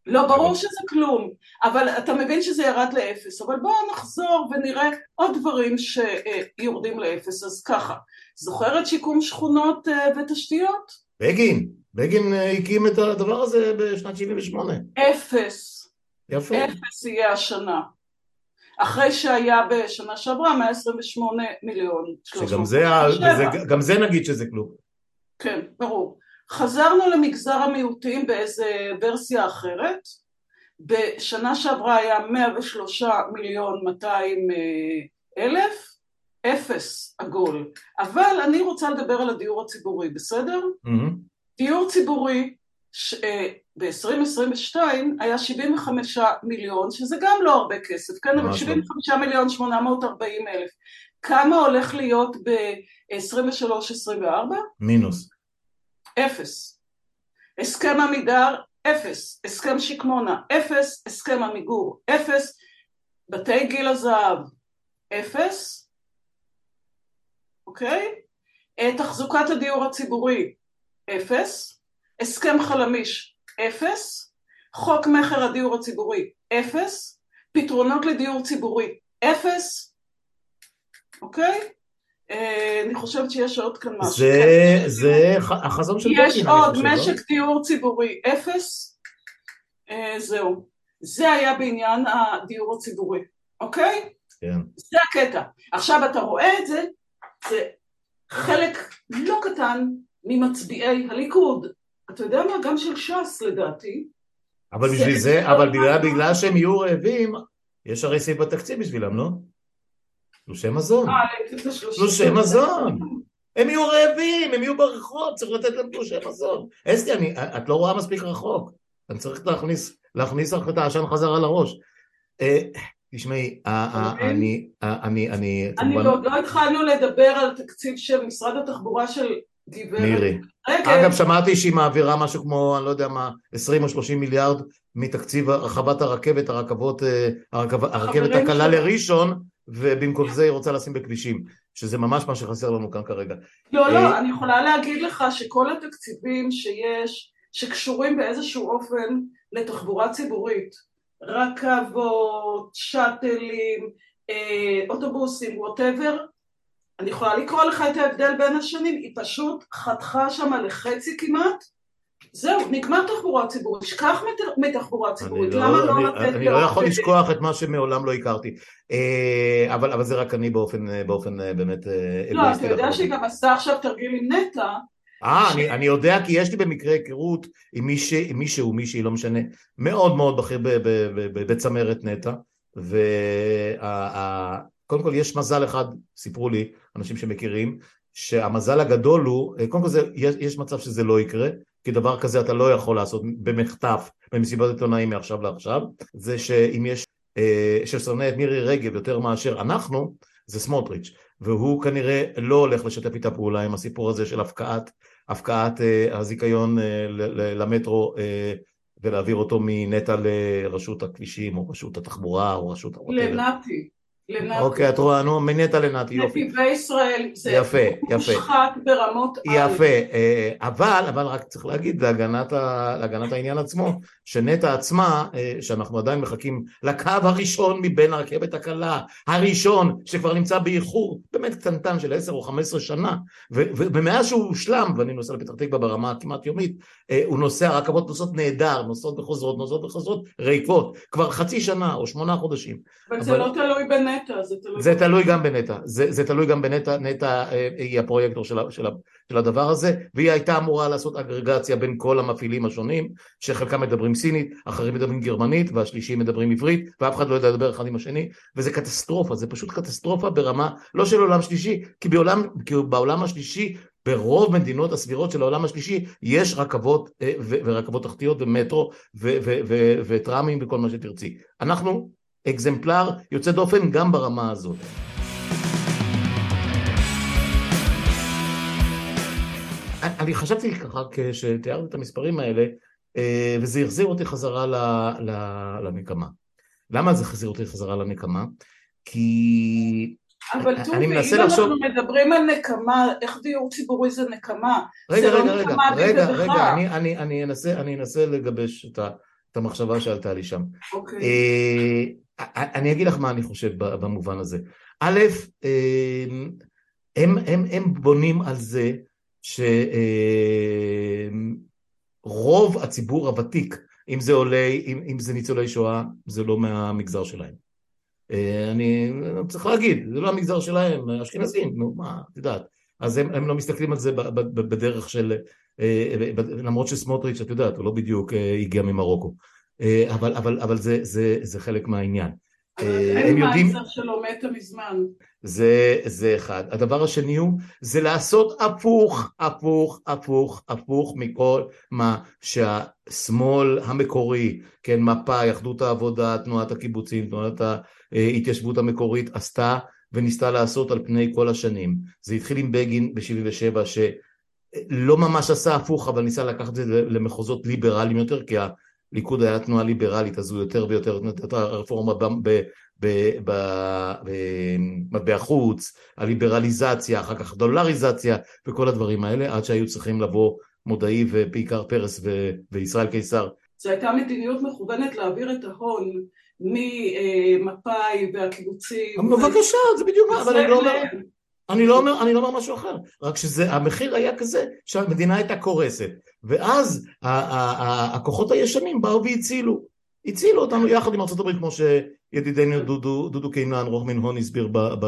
לא, ברור שזה כלום, אבל אתה מבין שזה ירד לאפס, אבל בואו נחזור ונראה עוד דברים שיורדים לאפס, אז ככה, זוכרת שיקום שכונות אה, ותשתיות? בגין, בגין אה, הקים את הדבר הזה בשנת 78. אפס. יפה. אפס יהיה השנה. אחרי שהיה בשנה שעברה 128 מיליון. שגם זה, זה, גם זה נגיד שזה כלום. כן, ברור. חזרנו למגזר המיעוטים באיזה ורסיה אחרת, בשנה שעברה היה 103 מיליון 200 אה, אלף, אפס עגול, אבל אני רוצה לדבר על הדיור הציבורי, בסדר? Mm-hmm. דיור ציבורי ב-2022 היה 75 מיליון, שזה גם לא הרבה כסף, כן, אבל 75 מיליון 840 אלף. כמה הולך להיות ב-23-24? מינוס. אפס. הסכם עמידר, אפס. הסכם שקמונה, אפס. הסכם עמיגור, אפס. בתי גיל הזהב, אפס. אוקיי? תחזוקת הדיור הציבורי, אפס. הסכם חלמיש, אפס. חוק מכר הדיור הציבורי, אפס. פתרונות לדיור ציבורי, אפס. אוקיי? אה, אני חושבת שיש עוד כאן משהו. זה, זה החזון של יש עוד, לא? משק דיור ציבורי אפס, אה, זהו. זה היה בעניין הדיור הציבורי, אוקיי? כן. זה הקטע. עכשיו אתה רואה את זה, זה חלק לא קטן ממצביעי הליכוד. אתה יודע מה? גם של ש"ס לדעתי. אבל בשביל זה, אבל בגלל, בגלל שהם יהיו רעבים, יש הרי סעיף בתקציב בשבילם, לא? תלושי מזון. אה, תלושי מזון. הם יהיו רעבים, הם יהיו ברחוב, צריך לתת להם תלושי מזון. אסתי, אני, את לא רואה מספיק רחוק. אני צריך להכניס, להכניס לך את העשן חזרה לראש. אה, תשמעי, אוקיי. אני, אני, אני, אני עוד לא התחלנו לדבר על תקציב של משרד התחבורה של גברת. מירי. אגב, שמעתי שהיא מעבירה משהו כמו, אני לא יודע מה, 20 או 30 מיליארד מתקציב הרחבת הרכבת, הרכבות, אה, הרכבת הקלה לראשון, ובמקום זה היא רוצה לשים בכבישים, שזה ממש מה שחסר לנו כאן כרגע. לא, לא, אה, אני יכולה להגיד לך שכל התקציבים שיש, שקשורים באיזשהו אופן לתחבורה ציבורית, רכבות, שאטלים, אה, אוטובוסים, ווטאבר, אני יכולה לקרוא לך את ההבדל בין השנים, היא פשוט חתכה שם לחצי כמעט, זהו, נגמר תחבורה ציבורית, שכח מתחבורה ציבורית, למה לא, לא לתת... אני לא יכול לשכוח את מה שמעולם לא הכרתי, אה, אבל, אבל זה רק אני באופן, אה, באופן אה, באמת לא, אתה יודע שהיא גם עשתה עכשיו תרגיל עם נטע. אה, ש... אני, אני יודע כי יש לי במקרה היכרות עם מישהו, מישהו, מישהי, לא משנה, מאוד מאוד בכיר בצמרת נטע, וקודם כל יש מזל אחד, סיפרו לי אנשים שמכירים, שהמזל הגדול הוא, קודם כל זה, יש, יש מצב שזה לא יקרה, כי דבר כזה אתה לא יכול לעשות במחטף במסיבת עיתונאים מעכשיו לעכשיו, זה שאם יש, אה, ששונא את מירי רגב יותר מאשר אנחנו, זה סמוטריץ', והוא כנראה לא הולך לשתף איתה פעולה עם הסיפור הזה של הפקעת, הפקעת אה, הזיכיון אה, למטרו אה, ולהעביר אותו מנטע לרשות הכבישים או רשות התחבורה או רשות... לנתי. לנתי. אוקיי, את רואה, נו, מנטע לנתי, יופי. נתיבי ישראל, זה יפה, יפה. מושחת ברמות על. יפה, אה, אבל, אבל רק צריך להגיד להגנת, ה, להגנת העניין עצמו, שנטע עצמה, אה, שאנחנו עדיין מחכים לקו הראשון מבין הרכבת הקלה, הראשון, שכבר נמצא באיחור באמת קטנטן של 10 או 15 שנה, ומאז שהוא הושלם, ואני נוסע לפתח תקווה ברמה הכמעט יומית, אה, הוא נוסע, הרכבות נוסעות נהדר, נוסעות וחוזרות, נוסעות וחוזרות, ריקות, כבר חצי שנה או שמונה חודשים. אבל זה לא תלוי בנטע, זה תלוי... זה תלוי גם בנטע, זה, זה תלוי גם בנטע, נטע אה, היא הפרויקטור של, של, של הדבר הזה, והיא הייתה אמורה לעשות אגרגציה בין כל המפעילים השונים, שחלקם מדברים סינית, אחרים מדברים גרמנית, והשלישים מדברים עברית, ואף אחד לא יודע לדבר אחד עם השני, וזה קטסטרופה, זה פשוט קטסטרופה ברמה, לא של עולם שלישי, כי, בעולם, כי בעולם השלישי ברוב מדינות הסבירות של העולם השלישי יש רכבות אה, ורכבות תחתיות ומטרו וטראמים וכל מה שתרצי. אנחנו אקזמפלר יוצא דופן גם ברמה הזאת. אני חשבתי ככה כשתיארת את המספרים האלה אה, וזה החזיר אותי חזרה לנקמה. למה זה החזיר אותי חזרה לנקמה? כי אבל טובי, אם לחשוב... אנחנו מדברים על נקמה, איך דיור ציבורי זה נקמה? רגע, רגע, לא רגע, רגע, רגע, אני, אני, אני, אנסה, אני אנסה לגבש את, ה, את המחשבה שעלתה לי שם. אוקיי. אה, אני אגיד לך מה אני חושב במובן הזה. א', אה, הם, הם, הם בונים על זה שרוב אה, הציבור הוותיק, אם זה עולי, אם, אם זה ניצולי שואה, זה לא מהמגזר שלהם. אה, אני צריך להגיד, זה לא המגזר שלהם, אשכנזים, נו מה, את יודעת. אז הם, הם לא מסתכלים על זה בדרך של, אה, למרות שסמוטריץ', את יודעת, הוא לא בדיוק אה, הגיע ממרוקו. אבל, אבל, אבל זה, זה, זה חלק מהעניין. אין מייזר שלא מתה מזמן. זה, זה אחד. הדבר השני הוא, זה לעשות הפוך, הפוך, הפוך, הפוך מכל מה שהשמאל המקורי, כן, מפא"י, אחדות העבודה, תנועת הקיבוצים, תנועת ההתיישבות המקורית עשתה וניסתה לעשות על פני כל השנים. זה התחיל עם בגין ב-77' שלא ממש עשה הפוך אבל ניסה לקחת את זה למחוזות ליברליים יותר כי הליכוד היה תנועה ליברלית אז הוא יותר ויותר נתן הרפורמה במטבע חוץ, הליברליזציה, אחר כך דולריזציה וכל הדברים האלה עד שהיו צריכים לבוא מודעי ובעיקר פרס וישראל קיסר. זו הייתה מדיניות מכוונת להעביר את ההון ממפא"י והקיבוצים. בבקשה, זה בדיוק מה, אבל אני לא אומר... אני לא אומר, אני לא אומר משהו אחר, רק שהמחיר היה כזה שהמדינה הייתה קורסת ואז הכוחות הישנים באו והצילו, הצילו אותנו יחד עם ארה"ב כמו שידידנו דודו, דודו קינן, רוח מן הון הסביר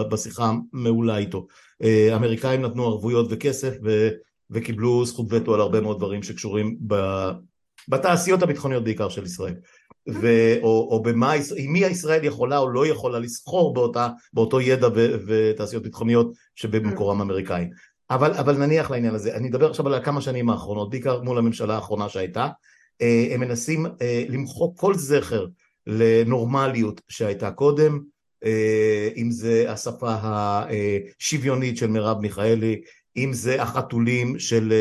בשיחה המעולה איתו. האמריקאים נתנו ערבויות וכסף ו, וקיבלו זכות וטו על הרבה מאוד דברים שקשורים ב, בתעשיות הביטחוניות בעיקר של ישראל. ו, או, או במה, עם מי ישראל יכולה או לא יכולה לסחור באותה, באותו ידע ו, ותעשיות ביטחוניות שבמקורם אמריקאי. אבל, אבל נניח לעניין הזה, אני אדבר עכשיו על כמה שנים האחרונות, בעיקר מול הממשלה האחרונה שהייתה, אה, הם מנסים אה, למחוק כל זכר לנורמליות שהייתה קודם, אה, אם זה השפה השוויונית של מרב מיכאלי, אם זה החתולים של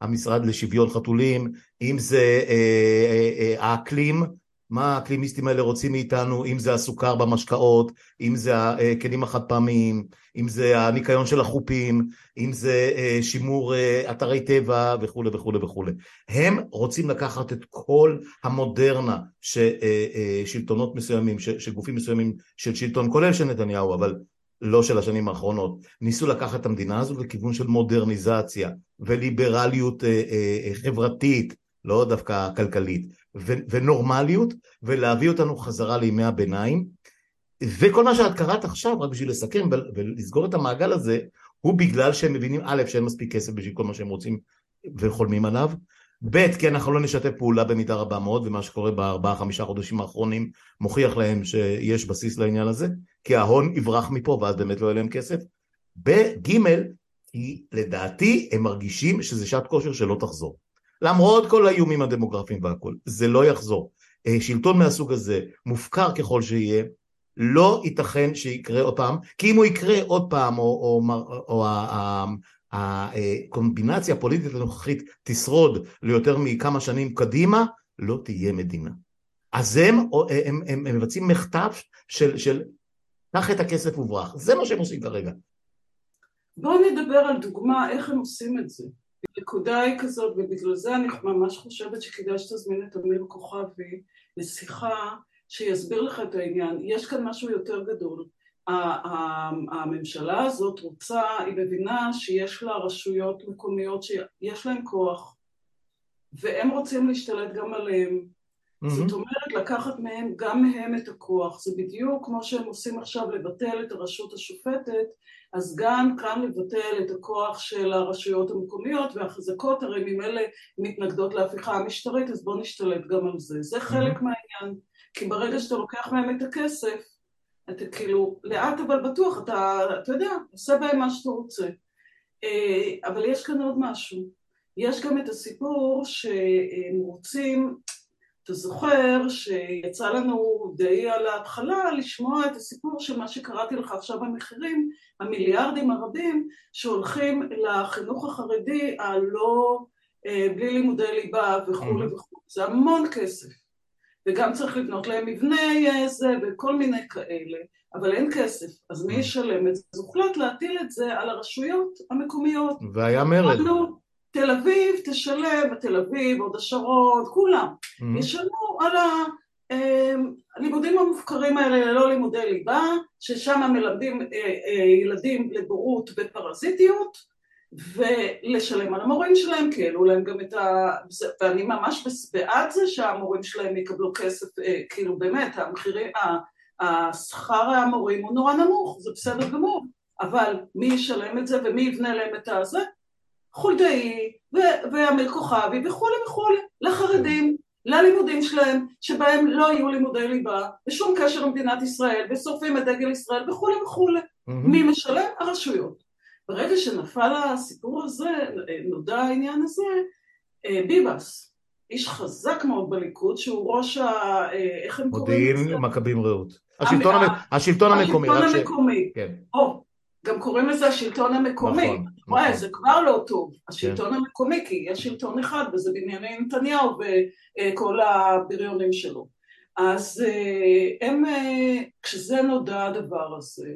המשרד לשוויון חתולים, אם זה האקלים מה האקלימיסטים האלה רוצים מאיתנו, אם זה הסוכר במשקאות, אם זה הכלים החד פעמיים, אם זה הניקיון של החופים, אם זה אה, שימור אה, אתרי טבע וכולי וכולי וכולי. הם רוצים לקחת את כל המודרנה ששלטונות אה, מסוימים, שגופים מסוימים של שלטון, כולל של נתניהו, אבל לא של השנים האחרונות, ניסו לקחת את המדינה הזו לכיוון של מודרניזציה וליברליות חברתית, לא דווקא כלכלית, ו- ונורמליות, ולהביא אותנו חזרה לימי הביניים. וכל מה שאת קראת עכשיו, רק בשביל לסכם ולסגור את המעגל הזה, הוא בגלל שהם מבינים א', שאין מספיק כסף בשביל כל מה שהם רוצים וחולמים עליו, ב', כי אנחנו לא נשתף פעולה במידה רבה מאוד, ומה שקורה בארבעה חמישה חודשים האחרונים מוכיח להם שיש בסיס לעניין הזה, כי ההון יברח מפה ואז באמת לא יהיה להם כסף. ב', כי לדעתי הם מרגישים שזה שעת כושר שלא תחזור. למרות כל האיומים הדמוגרפיים והכל, זה לא יחזור. אה, שלטון מהסוג הזה, מופקר ככל שיהיה, לא ייתכן שיקרה עוד פעם, כי אם הוא יקרה עוד פעם, או, או, או, או הקומבינציה הפוליטית הנוכחית תשרוד ליותר מכמה שנים קדימה, לא תהיה מדינה. אז הם, הם, הם, הם, הם מבצעים מחטף של, של קח את הכסף וברח, זה מה שהם עושים כרגע. בואו נדבר על דוגמה איך הם עושים את זה. הנקודה היא כזאת, ובגלל זה אני ממש חושבת שכדאי שתזמין את אמיר כוכבי לשיחה שיסביר לך את העניין. יש כאן משהו יותר גדול. הממשלה הזאת רוצה, היא מבינה שיש לה רשויות מקומיות שיש להן כוח, והם רוצים להשתלט גם עליהם. Mm-hmm. זאת אומרת, לקחת מהם, גם מהם את הכוח. זה בדיוק כמו שהם עושים עכשיו לבטל את הרשות השופטת, אז גם כאן לבטל את הכוח של הרשויות המקומיות והחזקות, הרי ממילא מתנגדות להפיכה המשטרית, אז בואו נשתלט גם על זה. זה חלק mm-hmm. מהעניין, כי ברגע שאתה לוקח מהם את הכסף, אתה כאילו, לאט אבל בטוח, אתה, אתה יודע, עושה בהם מה שאתה רוצה. אה, אבל יש כאן עוד משהו. יש גם את הסיפור שהם רוצים אתה זוכר שיצא לנו די על ההתחלה לשמוע את הסיפור של מה שקראתי לך עכשיו במחירים, המיליארדים הרבים שהולכים לחינוך החרדי הלא, אה, בלי לימודי ליבה וכולי וכולי, זה המון כסף. וגם צריך לבנות להם מבנה זה וכל מיני כאלה, אבל אין כסף, אז מי ישלם את זה? אז הוחלט להטיל את זה על הרשויות המקומיות. והיה מרד. תל אביב תשלם, תל אביב, הוד השרון, כולם, mm-hmm. ישלמו על הלימודים אמ, המופקרים האלה ללא לימודי ליבה, ששם מלמדים אה, אה, ילדים לבורות בפרזיטיות, ולשלם על המורים שלהם, כי העלו להם גם את ה... ואני ממש בעד זה שהמורים שלהם יקבלו כסף, אה, כאילו באמת, המחירים, השכר המורים הוא נורא נמוך, זה בסדר גמור, אבל מי ישלם את זה ומי יבנה להם את הזה? חולדאי ואמיר כוכבי וכולי וכולי, לחרדים. ללימודים שלהם, שבהם לא יהיו לימודי ליבה, ושום קשר למדינת ישראל, ושורפים את דגל ישראל וכולי וכולי. Mm-hmm. מי משלם? הרשויות. ברגע שנפל הסיפור הזה, נודע העניין הזה, אה, ביבס, איש חזק מאוד בליכוד, שהוא ראש ה... אה, איך הם קוראים לזה? מודיעין מכבים רעות. השלטון, המ... השלטון המקומי. השלטון המקומי. כן. או, גם קוראים לזה השלטון המקומי. נכון, וואי, נכון. זה כבר לא טוב, השלטון כן. המקומי, כי יש שלטון אחד, וזה בנימין נתניהו וכל הבריונים שלו. אז אה, הם, כשזה נודע הדבר הזה,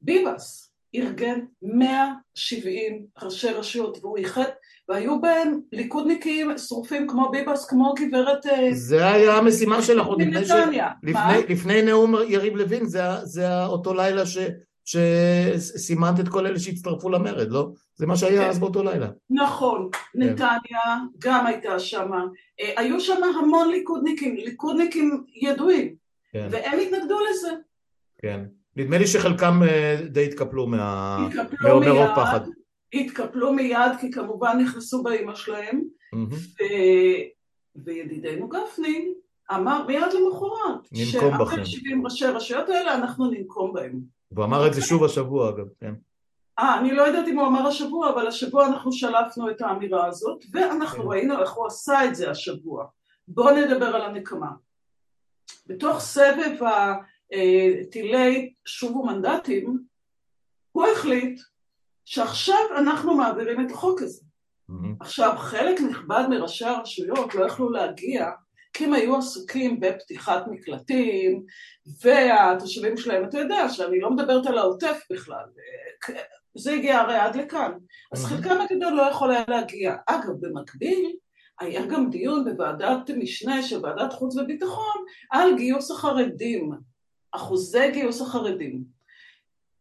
ביבס, ארגן 170 ראשי רשויות והוא איחד והיו בהם ליכודניקים שרופים כמו ביבס כמו גברת אה, זה היה המשימה שלך עוד לפני, ש... לפני, לפני נאום יריב לוין זה, זה אותו לילה ש... שסימנת את כל אלה שהצטרפו למרד, לא? זה מה שהיה כן. אז באותו לילה. נכון, כן. נתניה גם הייתה שם, אה, היו שם המון ליכודניקים, ליכודניקים ידועים, כן. והם התנגדו לזה. כן. נדמה לי שחלקם אה, די התקפלו מה... התקפלו מיד, מרוב פחד. התקפלו מיד כי כמובן נכנסו באימא שלהם. וידידנו גפני אמר מיד למחרת ננקום בכם. שאחרי 70 ראשי הרשויות האלה אנחנו ננקום בהם. והוא אמר את זה שוב השבוע אגב, כן. אה, אני לא יודעת אם הוא אמר השבוע, אבל השבוע אנחנו שלפנו את האמירה הזאת, ואנחנו כן. ראינו איך הוא עשה את זה השבוע. בואו נדבר על הנקמה. בתוך סבב ה... טילי שובו מנדטים, הוא החליט שעכשיו אנחנו מעבירים את החוק הזה. Mm-hmm. עכשיו, חלק נכבד מראשי הרשויות לא יכלו להגיע כי הם היו עסוקים בפתיחת מקלטים, והתושבים שלהם, אתה יודע שאני לא מדברת על העוטף בכלל, זה הגיע הרי עד לכאן. אז. חלקם הגדול לא יכול היה להגיע. אגב, במקביל, היה גם דיון בוועדת משנה של ועדת חוץ וביטחון על גיוס החרדים. אחוזי גיוס החרדים.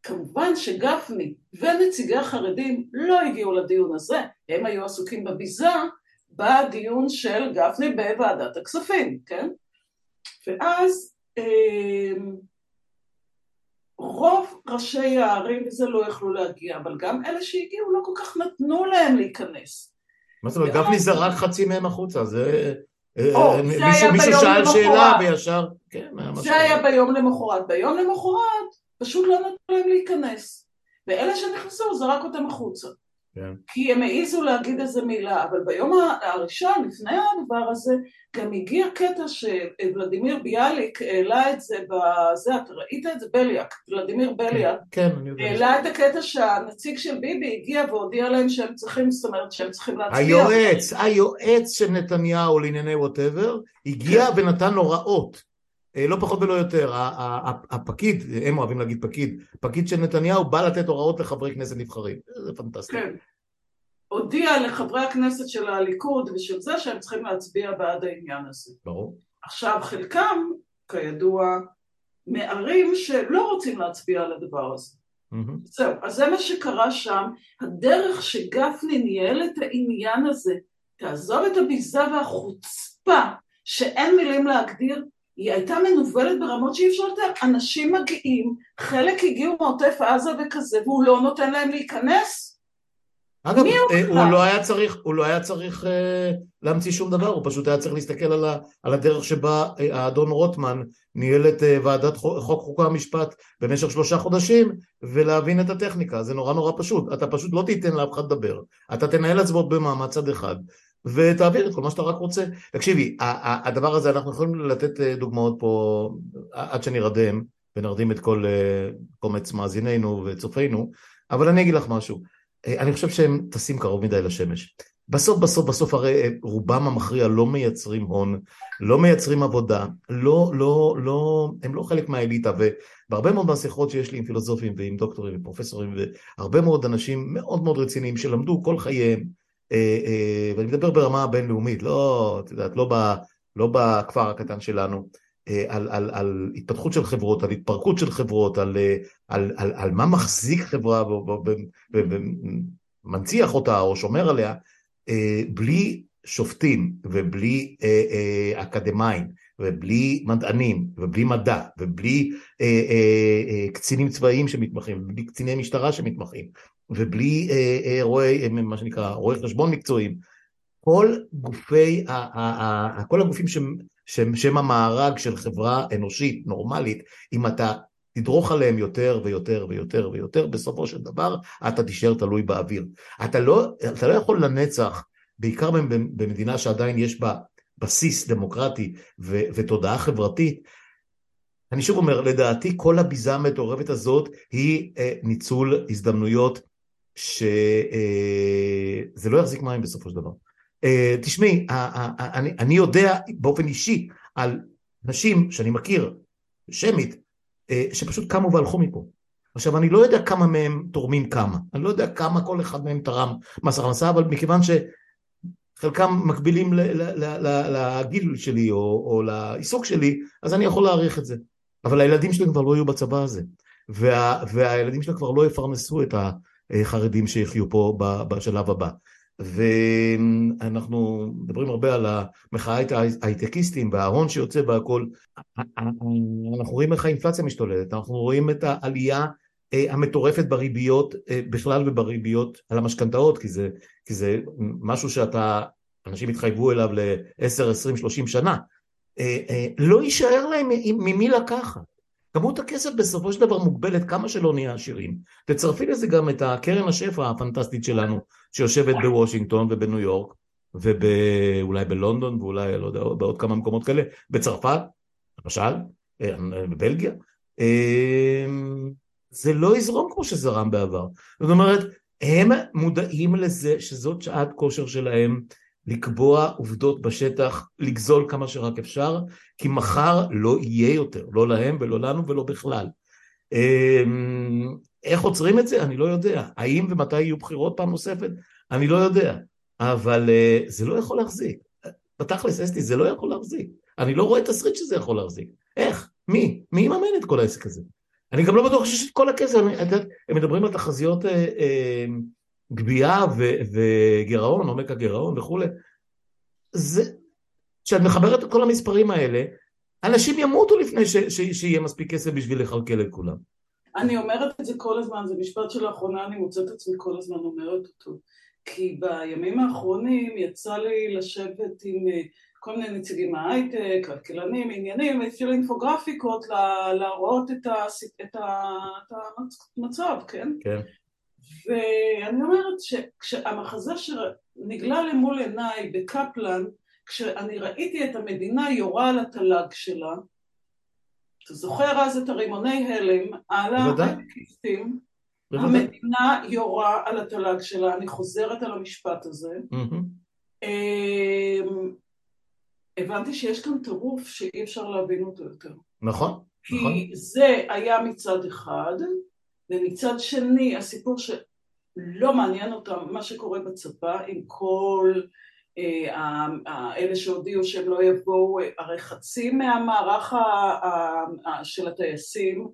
כמובן שגפני ונציגי החרדים לא הגיעו לדיון הזה, הם היו עסוקים בביזה בדיון של גפני בוועדת הכספים, כן? ואז אה, רוב ראשי הערים וזה לא יכלו להגיע, אבל גם אלה שהגיעו לא כל כך נתנו להם להיכנס. מה זאת אומרת, גפני זרק חצי מהם החוצה, זה... או, אה, מישהו, מישהו שאל שאלה וישר, כן, זה היה ביום למחרת. ביום למחרת פשוט לא נתנו להם להיכנס. ואלה שנכנסו זרק אותם החוצה. כן. כי הם העיזו להגיד איזה מילה, אבל ביום הראשון, לפני הדבר הזה, גם הגיע קטע שוולדימיר ביאליק העלה את זה בזה, אתה ראית את זה? בליאק, ולדימיר בליאק. כן, כן, אני יודע. העלה את הקטע שהנציג של ביבי הגיע והודיע להם שהם צריכים, זאת אומרת שהם צריכים להצביע. היועץ, היועץ של נתניהו לענייני ווטאבר, הגיע כן. ונתן הוראות. אה, לא פחות ולא יותר, הפקיד, הם אוהבים להגיד פקיד, פקיד של נתניהו בא לתת הוראות לחברי כנסת נבחרים, זה פנטסטי. כן. הודיע לחברי הכנסת של הליכוד ושל זה שהם צריכים להצביע בעד העניין הזה. ברור. עכשיו חלקם, כידוע, מערים שלא רוצים להצביע על הדבר הזה. Mm-hmm. זהו, אז זה מה שקרה שם, הדרך שגפני ניהל את העניין הזה, תעזוב את הביזה והחוצפה, שאין מילים להגדיר, היא הייתה מנוולת ברמות שאי אפשר לתאר, אנשים מגיעים, חלק הגיעו מעוטף עזה וכזה, והוא לא נותן להם להיכנס? אגב, אה, הוא, הוא לא היה צריך, הוא לא היה צריך אה, להמציא שום דבר, הוא פשוט היה צריך להסתכל על, ה, על הדרך שבה אה, האדון רוטמן ניהל את אה, ועדת חוק, חוק חוקה המשפט במשך שלושה חודשים ולהבין את הטכניקה, זה נורא נורא פשוט, אתה פשוט לא תיתן לאף אחד לדבר, אתה תנהל הצבעות במעמד צד אחד ותעביר את כל מה שאתה רק רוצה. תקשיבי, הדבר הזה, אנחנו יכולים לתת אה, דוגמאות פה עד שנרדם ונרדים את כל אה, קומץ מאזינינו וצופינו, אבל אני אגיד לך משהו. אה, אני חושב שהם טסים קרוב מדי לשמש. בסוף בסוף בסוף הרי רובם המכריע לא מייצרים הון, לא מייצרים עבודה, לא, לא, לא, הם לא חלק מהאליטה ובהרבה מאוד מהשיחות שיש לי עם פילוסופים ועם דוקטורים ופרופסורים והרבה מאוד אנשים מאוד מאוד רציניים שלמדו כל חייהם אה, אה, ואני מדבר ברמה הבינלאומית, לא, את יודעת, לא, ב, לא בכפר הקטן שלנו, אה, על, על, על התפתחות של חברות, על התפרקות של חברות, על, על, על, על מה מחזיק חברה ומנציח אותה או שומר עליה, בלי שופטים ובלי אקדמאים ובלי מדענים ובלי מדע ובלי קצינים צבאיים שמתמחים ובלי קציני משטרה שמתמחים ובלי רואי, מה שנקרא, רואי חשבון מקצועיים, כל גופי, כל הגופים שהם, שהם, שהם המארג של חברה אנושית, נורמלית, אם אתה תדרוך עליהם יותר ויותר ויותר ויותר, בסופו של דבר אתה תישאר תלוי באוויר. אתה לא, אתה לא יכול לנצח, בעיקר במדינה שעדיין יש בה בסיס דמוקרטי ו, ותודעה חברתית, אני שוב אומר, לדעתי כל הביזה המטורפת הזאת היא אה, ניצול הזדמנויות שזה אה, לא יחזיק מים בסופו של דבר. אה, תשמעי, אני, יודע באופן אישי על נשים שאני מכיר, שמית, אה, שפשוט קמו והלכו מפה. עכשיו אני לא יודע כמה מהם תורמים כמה, אני לא יודע כמה כל אחד מהם תרם מס הכנסה, אבל מכיוון שחלקם מקבילים לגיל שלי או, או לעיסוק שלי, אז אני יכול להעריך את זה. אבל הילדים שלי כבר לא יהיו בצבא הזה, וה, והילדים שלי כבר לא יפרנסו את החרדים שיחיו פה בשלב הבא. ואנחנו מדברים הרבה על המחאה ההייטקיסטים וההון שיוצא והכל, אנחנו רואים איך האינפלציה משתוללת, אנחנו רואים את העלייה אה, המטורפת בריביות אה, בכלל ובריביות על המשכנתאות, כי זה, כי זה משהו שאתה, אנשים התחייבו אליו ל-10, 20, 30 שנה, אה, לא יישאר להם ממי לקחת. כמות הכסף בסופו של דבר מוגבלת כמה שלא נהיה עשירים. תצרפי לזה גם את הקרן השפע הפנטסטית שלנו שיושבת בוושינגטון ובניו יורק ואולי בלונדון ואולי לא יודע בעוד כמה מקומות כאלה, בצרפת למשל, אה, בבלגיה. אמ, זה לא יזרום כמו שזרם בעבר. זאת אומרת, הם מודעים לזה שזאת שעת כושר שלהם לקבוע עובדות בשטח, לגזול כמה שרק אפשר, כי מחר לא יהיה יותר, לא להם ולא לנו ולא בכלל. אמ, איך עוצרים את זה? אני לא יודע. האם ומתי יהיו בחירות פעם נוספת? אני לא יודע. אבל אה, זה לא יכול להחזיק. בתכלס, אסתי, זה לא יכול להחזיק. אני לא רואה תסריט שזה יכול להחזיק. איך? מי? מי יממן את כל העסק הזה? אני גם לא בטוח שיש את כל הכסף, הם מדברים על תחזיות אה, אה, גבייה וגירעון, עומק הגירעון וכולי, זה, כשאת מחברת את כל המספרים האלה, אנשים ימותו לפני ש, ש, שיהיה מספיק כסף בשביל לכלכל את כולם. אני אומרת את זה כל הזמן, זה משפט שלאחרונה אני מוצאת עצמי כל הזמן אומרת אותו. כי בימים האחרונים יצא לי לשבת עם אה, כל מיני נציגים מההייטק, כלכלנים, עניינים, אפילו אינפוגרפיקות להראות את. את. את המצב, כן? כן. ואני אומרת שהמחזה שנגלה למול עיניי בקפלן, כשאני ראיתי את המדינה יורה על התל"ג שלה, אתה זוכר אז את הרימוני הלם? על ההייטקיסטים, המדינה יורה על התל"ג שלה, אני חוזרת על המשפט הזה, אמ, הבנתי שיש כאן טירוף שאי אפשר להבין אותו יותר. נכון, נכון. כי זה היה מצד אחד, ומצד שני הסיפור שלא מעניין אותם מה שקורה בצבא עם כל אה, אלה שהודיעו שהם לא יבואו, הרי חצי מהמערך של הטייסים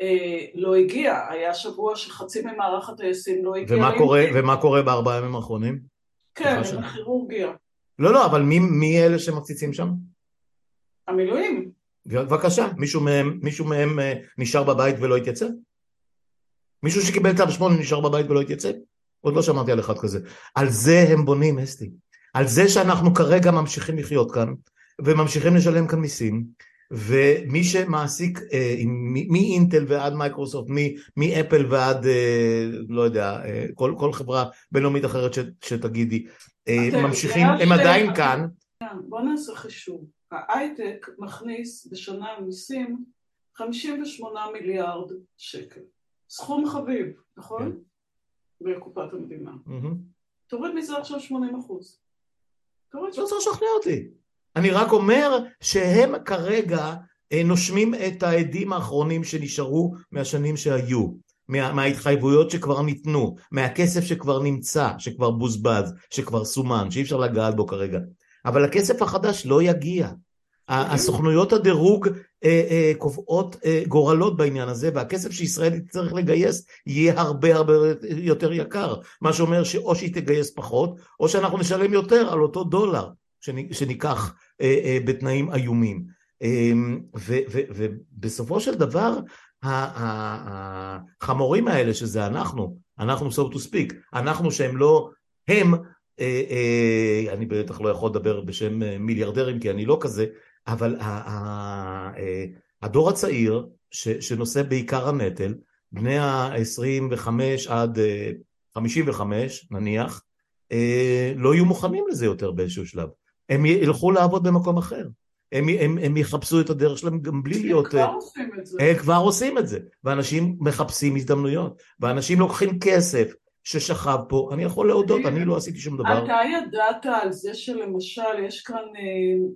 אה, לא הגיע, היה שבוע שחצי ממערך הטייסים לא הגיע. ומה קורה, ומה קורה בארבעה ימים האחרונים? כן, עם הכירורגיה. לא, לא, אבל מי, מי אלה שמציצים שם? המילואים. בבקשה, מישהו מהם, מישהו מהם אה, נשאר בבית ולא התייצב? מישהו שקיבל צו שמונה נשאר בבית ולא התייצב? עוד לא שמעתי על אחד כזה. על זה הם בונים, אסתי. על זה שאנחנו כרגע ממשיכים לחיות כאן, וממשיכים לשלם כאן מיסים, ומי שמעסיק אה, מאינטל ועד מייקרוסופט, מאפל ועד, אה, לא יודע, אה, כל, כל חברה בינלאומית אחרת ש, שתגידי, אה, ממשיכים, הם ש... עדיין כאן. בוא נעשה חישוב. ההייטק מכניס בשנה מיסים 58 מיליארד שקל. סכום חביב, נכון? כן. בקופת המדינה. תוריד מזה עכשיו 80 אחוז. לא צריך לשכנע אותי. אני רק אומר שהם כרגע אה, נושמים את העדים האחרונים שנשארו מהשנים שהיו, מה, מההתחייבויות שכבר ניתנו, מהכסף שכבר נמצא, שכבר בוזבז, שכבר סומן, שאי אפשר לגעת בו כרגע. אבל הכסף החדש לא יגיע. הסוכנויות הדירוג אה, אה, קובעות אה, גורלות בעניין הזה והכסף שישראל תצטרך לגייס יהיה הרבה הרבה יותר יקר. מה שאומר שאו שהיא תגייס פחות או שאנחנו נשלם יותר על אותו דולר שניקח בתנאים איומים. ובסופו של דבר החמורים האלה שזה אנחנו אנחנו so to speak אנחנו שהם לא הם אני בטח לא יכול לדבר בשם מיליארדרים כי אני לא כזה, אבל הדור הצעיר שנושא בעיקר הנטל, בני ה-25 עד 55 נניח, לא יהיו מוכנים לזה יותר באיזשהו שלב. הם ילכו לעבוד במקום אחר. הם, הם, הם יחפשו את הדרך שלהם גם בלי להיות... הם כבר עושים את זה. הם כבר עושים את זה. ואנשים מחפשים הזדמנויות. ואנשים לוקחים כסף ששכב פה. אני יכול להודות, אני לא עשיתי שום דבר. אתה ידעת על זה שלמשל יש כאן אה, אה,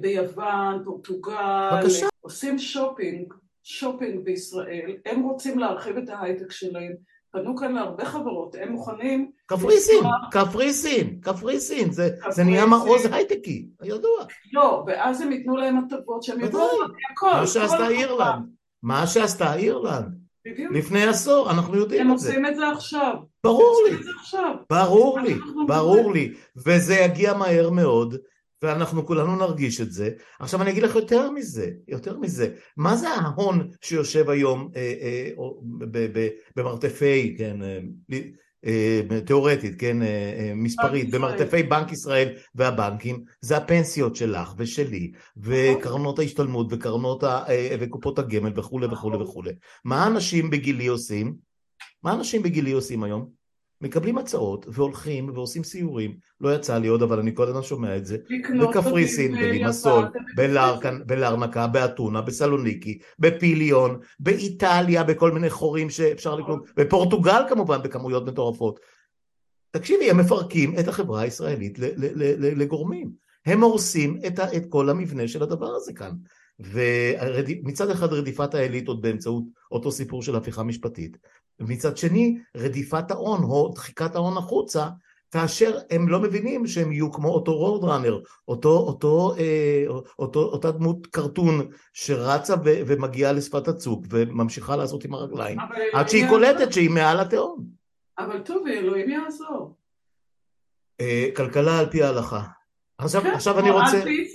ביוון, פורטוגל, בבקשה. עושים שופינג, שופינג בישראל, הם רוצים להרחיב את ההייטק שלהם. פנו כאן להרבה חברות, הם מוכנים... קפריסין, קפריסין, קפריסין, זה, זה נהיה מעוז הייטקי, ידוע. לא, ואז הם ייתנו להם הטבות שהם ידעו הכל. מה שעשתה אירלנד, מה שעשתה אירלנד. בדיוק. לפני עשור, אנחנו יודעים את זה. הם עושים את זה עכשיו. ברור לי. ברור לי, ברור לי, וזה יגיע מהר מאוד. ואנחנו כולנו נרגיש את זה. עכשיו אני אגיד לך יותר מזה, יותר מזה, מה זה ההון שיושב היום אה, אה, במרתפי, כן, אה, אה, תיאורטית, כן, אה, אה, מספרית, במרתפי בנק ישראל והבנקים, זה הפנסיות שלך ושלי, וקרנות ההשתלמות וקרנות ה, אה, וקופות הגמל וכולי וכולי וכולי. מה אנשים בגילי עושים? מה אנשים בגילי עושים היום? מקבלים הצעות והולכים ועושים סיורים, לא יצא לי עוד אבל אני כל הזמן שומע את זה, בקפריסין, בלימסול, בלרנקה, באתונה, בסלוניקי, בפיליון, באיטליה, בכל מיני חורים שאפשר לקנות, בפורטוגל כמובן בכמויות מטורפות. תקשיבי, הם מפרקים את החברה הישראלית לגורמים, הם הורסים את, את כל המבנה של הדבר הזה כאן. ומצד אחד רדיפת האליטות באמצעות אותו סיפור של הפיכה משפטית, ומצד שני רדיפת ההון או דחיקת ההון החוצה כאשר הם לא מבינים שהם יהיו כמו אותו רוד ראנר, אותו, אותו, אה, אותו, אותה דמות קרטון שרצה ו, ומגיעה לשפת הצוק וממשיכה לעשות עם הרגליים עד שהיא קולטת שהיא מעל התהום. אבל טוב, אלוהים יעזור. אה, כלכלה על פי ההלכה. עכשיו, כן, עכשיו אני רוצה... על פי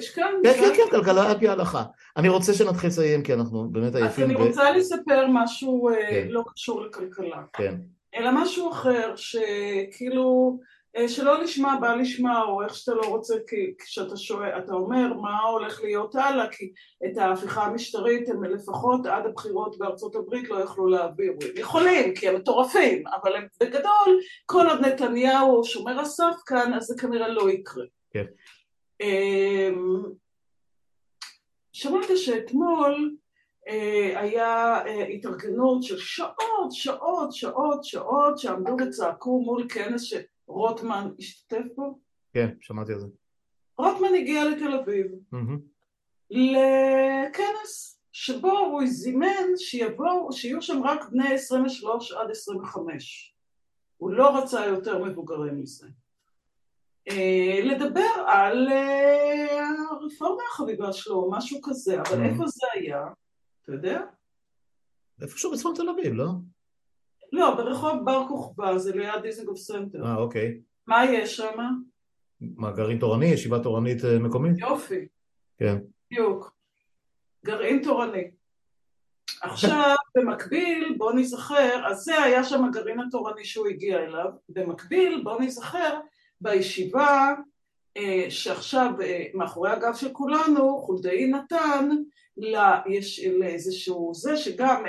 סמוטריץ', כן. כן, כן, כלכלה על פי ההלכה. אני רוצה שנתחיל לסיים כי אנחנו באמת עייפים. אז אני רוצה לספר משהו אה, כן. לא קשור לכלכלה. כן. אלא משהו אחר שכאילו, אה, שלא לשמה בא לשמה, או איך שאתה לא רוצה, כי כשאתה שואל, אתה אומר מה הולך להיות הלאה, כי את ההפיכה המשטרית הם לפחות עד הבחירות בארצות הברית לא יכלו להעביר. הם יכולים, כי הם מטורפים, אבל הם בגדול, כל עוד נתניהו שומר הסף כאן, אז זה כנראה לא יקרה. כן. אמ, שמעת שאתמול אה, היה אה, התארגנות של שעות, שעות, שעות, שעות, שעמדו וצעקו מול כנס שרוטמן השתתף בו? כן, שמעתי על זה. רוטמן הגיע לתל אביב לכנס שבו הוא זימן שיבואו, שיהיו שם רק בני 23 עד 25. הוא לא רצה יותר מבוגרים מזה. אה, לדבר על הרפורמה החביבה שלו, משהו כזה, אבל איפה זה היה? אתה יודע? איפשהו בצפון תל אביב, לא? לא, ברחוב בר כוכבא, זה ליד דיזנגוף סנטר. אה, אוקיי. מה יש שם? מה, גרעין תורני? ישיבה תורנית אה, מקומית? יופי. כן. בדיוק. גרעין תורני. עכשיו, במקביל, בוא נזכר, אז זה היה שם הגרעין התורני שהוא הגיע אליו, במקביל, בוא נזכר, בישיבה אה, שעכשיו מאחורי הגב של כולנו, חולדאי נתן לה, יש לאיזשהו זה שגם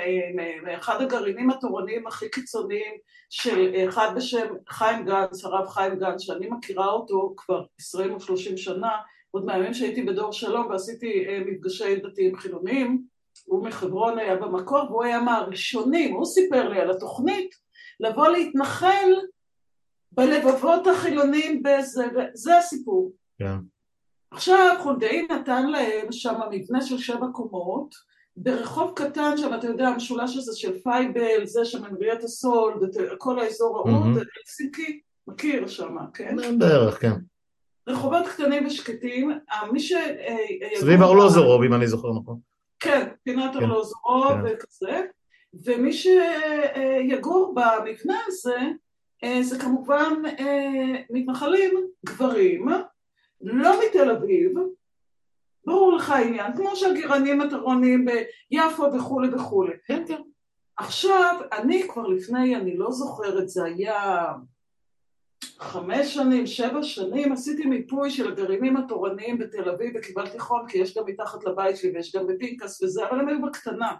מאחד אה, הגרעינים התורניים הכי קיצוניים של אחד בשם חיים גנץ, הרב חיים גנץ, שאני מכירה אותו כבר עשרים או שלושים שנה, עוד מהימים שהייתי בדור שלום ועשיתי אה, מפגשי דתיים חילוניים, הוא מחברון היה במקור והוא היה מהראשונים, הוא סיפר לי על התוכנית לבוא להתנחל בלבבות החילונים בזה, וזה הסיפור. כן. Yeah. עכשיו חולדאי נתן להם שם מבנה של שבע קומות ברחוב קטן שם, אתה יודע, המשולש הזה של פייבל, זה שם אנריית הסולד, כל האזור ההוא, הלסינקי, מכיר שם, כן? בערך, כן. רחובות קטנים ושקטים, מי ש... סביב ארלוזורוב, אם אני זוכר נכון. כן, פינת כן. ארלוזורוב כן. וכזה, ומי שיגור במבנה הזה, אה, זה כמובן אה, מתנחלים, גברים, לא מתל אביב, ברור לך העניין, כמו שהגירנים התרונים ביפו וכולי וכולי. כן, כן. עכשיו, אני כבר לפני, אני לא זוכרת, זה היה חמש שנים, שבע שנים, עשיתי מיפוי של הגרעינים התורניים בתל אביב וקיבלתי חום כי יש גם מתחת לבית שלי ויש גם בפינקס וזה, אבל הם היו בקטנה.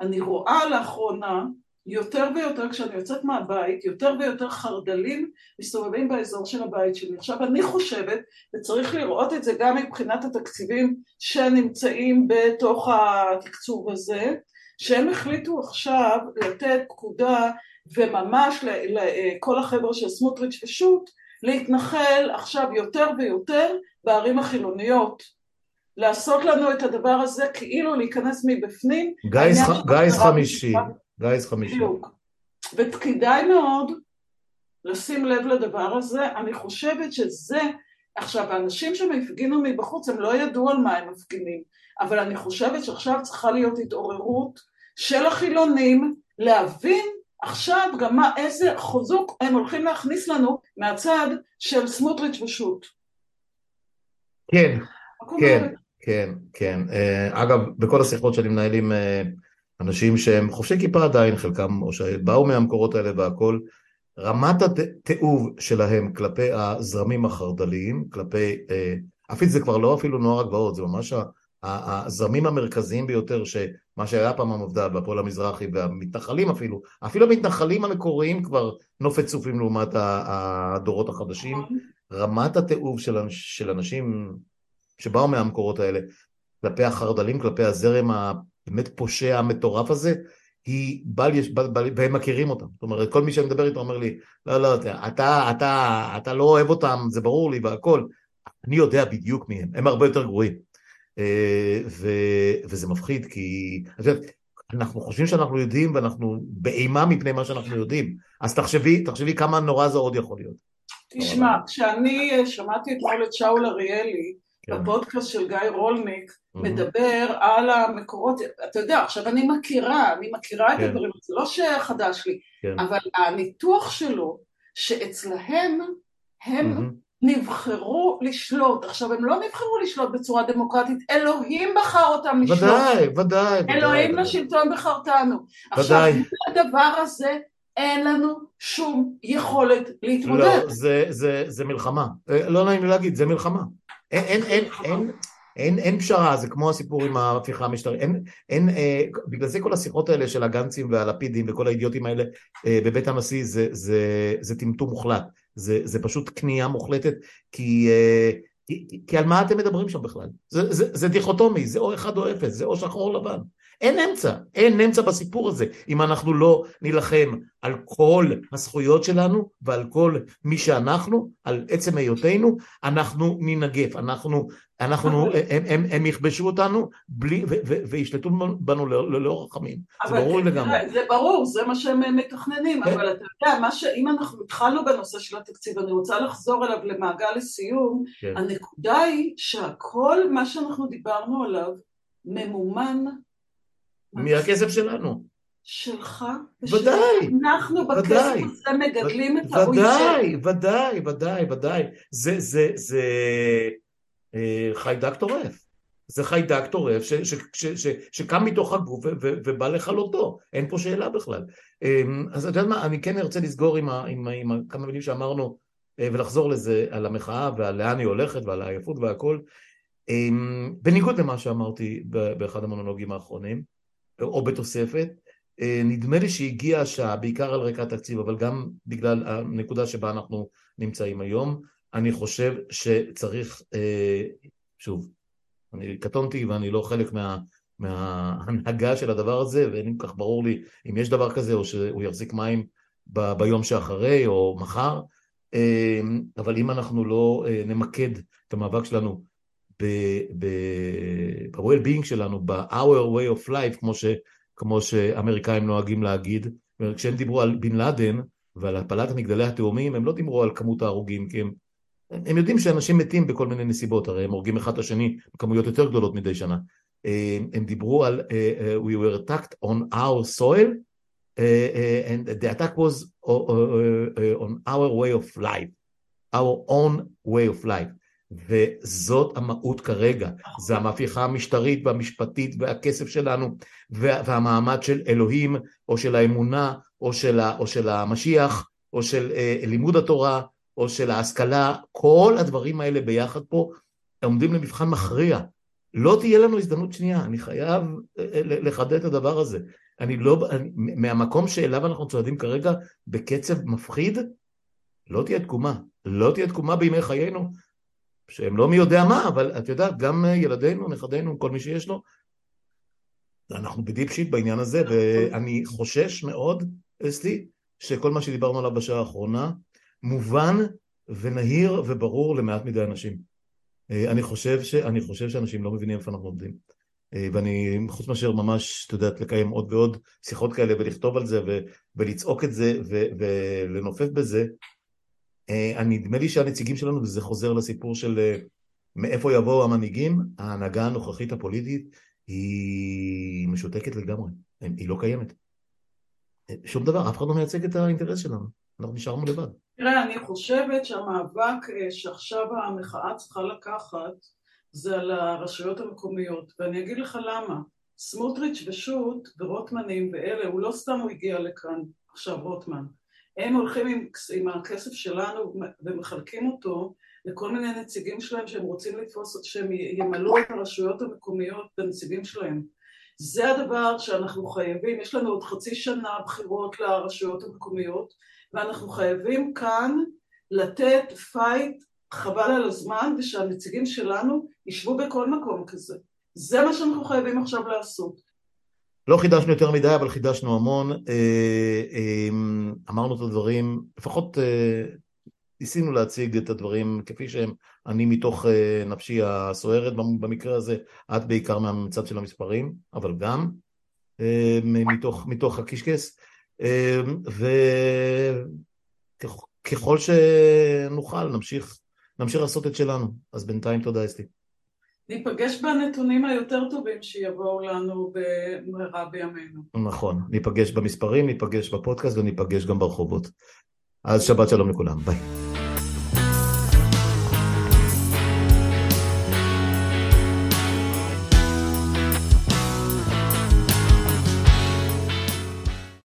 אני רואה לאחרונה יותר ויותר כשאני יוצאת מהבית, יותר ויותר חרדלים מסתובבים באזור של הבית שלי. עכשיו אני חושבת, וצריך לראות את זה גם מבחינת התקציבים שנמצאים בתוך התקצוב הזה, שהם החליטו עכשיו לתת פקודה וממש לכל החבר'ה של סמוטריץ' ושות' להתנחל עכשיו יותר ויותר בערים החילוניות. לעשות לנו את הדבר הזה כאילו להיכנס מבפנים. גיס חמישי, גיס חמישי. בדיוק. וכדאי מאוד לשים לב לדבר הזה, אני חושבת שזה, עכשיו האנשים שמפגינו מבחוץ הם לא ידעו על מה הם מפגינים, אבל אני חושבת שעכשיו צריכה להיות התעוררות של החילונים להבין עכשיו גם מה, איזה חוזוק הם הולכים להכניס לנו מהצד של סמוטריץ' ושות'. כן, כן, כן, כן. אה, אגב, בכל השיחות שאני מנהל עם אה, אנשים שהם חובשי כיפה עדיין, חלקם, או שבאו מהמקורות האלה והכל, רמת התיעוב שלהם כלפי הזרמים החרד"ליים, כלפי, אה, אפילו זה כבר לא אפילו נוער הגבעות, זה ממש הזרמים המרכזיים ביותר, שמה שהיה פעם המפד"ל והפועל המזרחי והמתנחלים אפילו, אפילו המתנחלים המקוריים כבר נופת צופים לעומת הדורות החדשים, רמת התיעוב של, של אנשים שבאו מהמקורות האלה כלפי החרד"לים, כלפי הזרם הבאמת פושע המטורף הזה, היא בל יש, בל, בל, והם מכירים אותם. זאת אומרת, כל מי שאני מדבר איתו אומר לי, לא, לא, אתה, אתה, אתה, אתה לא אוהב אותם, זה ברור לי והכל. אני יודע בדיוק מי הם, הם הרבה יותר גרועים. אה, ו, וזה מפחיד, כי אנחנו חושבים שאנחנו יודעים ואנחנו באימה מפני מה שאנחנו יודעים. אז תחשבי, תחשבי כמה נורא זה עוד יכול להיות. תשמע, כשאני אה, שמעתי אתמול את שאול אריאלי. בפודקאסט של גיא רולניק. מדבר על המקורות, אתה יודע, עכשיו אני מכירה, אני מכירה כן. את הדברים, זה לא שחדש לי, כן. אבל הניתוח שלו, שאצלהם הם. נבחרו לשלוט. עכשיו, הם לא נבחרו לשלוט בצורה דמוקרטית, אלוהים בחר אותם לשלוט. ודאי, ודאי. אלוהים ודאי. לשלטון בחרתנו. ודאי. עכשיו, הדבר הזה, אין לנו שום יכולת להתמודד. לא, זה, זה, זה מלחמה. אה, לא נעים לי להגיד, זה מלחמה. אין, אין, אין, אין, אין, אין פשרה, זה כמו הסיפור עם ההפיכה המשטרית, אין, אין, אה, בגלל זה כל השיחות האלה של הגנצים והלפידים וכל האידיוטים האלה אה, בבית הנשיא זה, זה, זה טמטום מוחלט, זה, זה פשוט כניעה מוחלטת, כי, אה, כי, כי על מה אתם מדברים שם בכלל? זה, זה, זה דיכוטומי, זה או אחד או אפס, זה או שחור או לבן. אין אמצע, אין אמצע בסיפור הזה אם אנחנו לא נילחם על כל הזכויות שלנו ועל כל מי שאנחנו, על עצם היותנו, אנחנו ננגף, אנחנו, אנחנו, הם, הם, הם יכבשו אותנו בלי, ו, ו, וישלטו בנו ללא רחמים, זה ברור לגמרי. זה ברור, זה מה שהם מתכננים, כן. אבל אתה יודע, מה שאם אנחנו התחלנו בנושא של התקציב, אני רוצה לחזור אליו למעגל לסיום, כן. הנקודה היא שהכל מה שאנחנו דיברנו עליו ממומן מהכסף שלנו. שלך? ודאי. אנחנו בכסף הזה מגדלים את האויב. ודאי, ודאי, ודאי, ודאי. זה, זה, זה אה, חיידק טורף. זה חיידק טורף ש, ש, ש, ש, שקם מתוך הגוף ו, ו, ובא לכלותו, אין פה שאלה בכלל. אמ, אז אתה יודע מה, אני כן ארצה לסגור עם, עם, עם כמה מילים שאמרנו אה, ולחזור לזה על המחאה ועל לאן היא הולכת ועל העייפות והכל. אמ, בניגוד למה שאמרתי באחד המונולוגים האחרונים, או בתוספת. אה, נדמה לי שהגיעה השעה, בעיקר על רקע התקציב, אבל גם בגלל הנקודה שבה אנחנו נמצאים היום. אני חושב שצריך, אה, שוב, אני קטונתי ואני לא חלק מה, מההנהגה של הדבר הזה, ואין כל כך ברור לי אם יש דבר כזה או שהוא יחזיק מים ב, ביום שאחרי או מחר, אה, אבל אם אנחנו לא נמקד את המאבק שלנו ב-well-being שלנו, ב-our way of life, כמו, ש, כמו שאמריקאים נוהגים להגיד. כשהם דיברו על בן לאדן ועל הפלת מגדלי התאומים, הם לא דיברו על כמות ההרוגים, כי הם, הם יודעים שאנשים מתים בכל מיני נסיבות, הרי הם הורגים אחד את השני בכמויות יותר גדולות מדי שנה. הם דיברו על uh, we were attacked on our soil uh, and the attack was on our way of life, our own way of life. וזאת המהות כרגע, זה המהפכה המשטרית והמשפטית והכסף שלנו והמעמד של אלוהים או של האמונה או של, או של המשיח או של אה, לימוד התורה או של ההשכלה, כל הדברים האלה ביחד פה עומדים למבחן מכריע. לא תהיה לנו הזדמנות שנייה, אני חייב לחדד את הדבר הזה. אני לא, אני, מהמקום שאליו אנחנו צועדים כרגע בקצב מפחיד, לא תהיה תקומה. לא תהיה תקומה בימי חיינו, שהם לא מי יודע מה, אבל את יודעת, גם ילדינו, נכדינו, כל מי שיש לו, אנחנו בדיפ שיט בעניין הזה, ואני חושש מאוד, אסתי, שכל מה שדיברנו עליו בשעה האחרונה, מובן ונהיר וברור למעט מדי אנשים. אני חושב, ש... אני חושב שאנשים לא מבינים איפה אנחנו עומדים. ואני, חוץ מאשר ממש, את יודעת, לקיים עוד ועוד שיחות כאלה ולכתוב על זה ו... ולצעוק את זה ו... ולנופף בזה, נדמה לי שהנציגים שלנו, וזה חוזר לסיפור של מאיפה יבואו המנהיגים, ההנהגה הנוכחית הפוליטית היא משותקת לגמרי, היא לא קיימת. שום דבר, אף אחד לא מייצג את האינטרס שלנו, אנחנו נשארנו לבד. תראה, אני חושבת שהמאבק שעכשיו המחאה צריכה לקחת זה על הרשויות המקומיות, ואני אגיד לך למה. סמוטריץ' ושות' ורוטמנים ואלה, הוא לא סתם הוא הגיע לכאן עכשיו רוטמן. הם הולכים עם, עם הכסף שלנו ומחלקים אותו לכל מיני נציגים שלהם שהם רוצים לתפוס, שהם ימלאו את הרשויות המקומיות בנציגים שלהם. זה הדבר שאנחנו חייבים, יש לנו עוד חצי שנה בחירות לרשויות המקומיות, ואנחנו חייבים כאן לתת פייט חבל על הזמן, ושהנציגים שלנו ישבו בכל מקום כזה. זה מה שאנחנו חייבים עכשיו לעשות. לא חידשנו יותר מדי, אבל חידשנו המון. אה, אה, אמרנו את הדברים, לפחות אה, ניסינו להציג את הדברים כפי שהם, אני מתוך נפשי הסוערת במקרה הזה, את בעיקר מהמצד של המספרים, אבל גם מתוך, מתוך הקישקס, וככל שנוכל נמשיך, נמשיך לעשות את שלנו. אז בינתיים תודה אסתי. ניפגש בנתונים היותר טובים שיבואו לנו במהרה בימינו. נכון, ניפגש במספרים, ניפגש בפודקאסט וניפגש גם ברחובות. אז שבת שלום לכולם, ביי.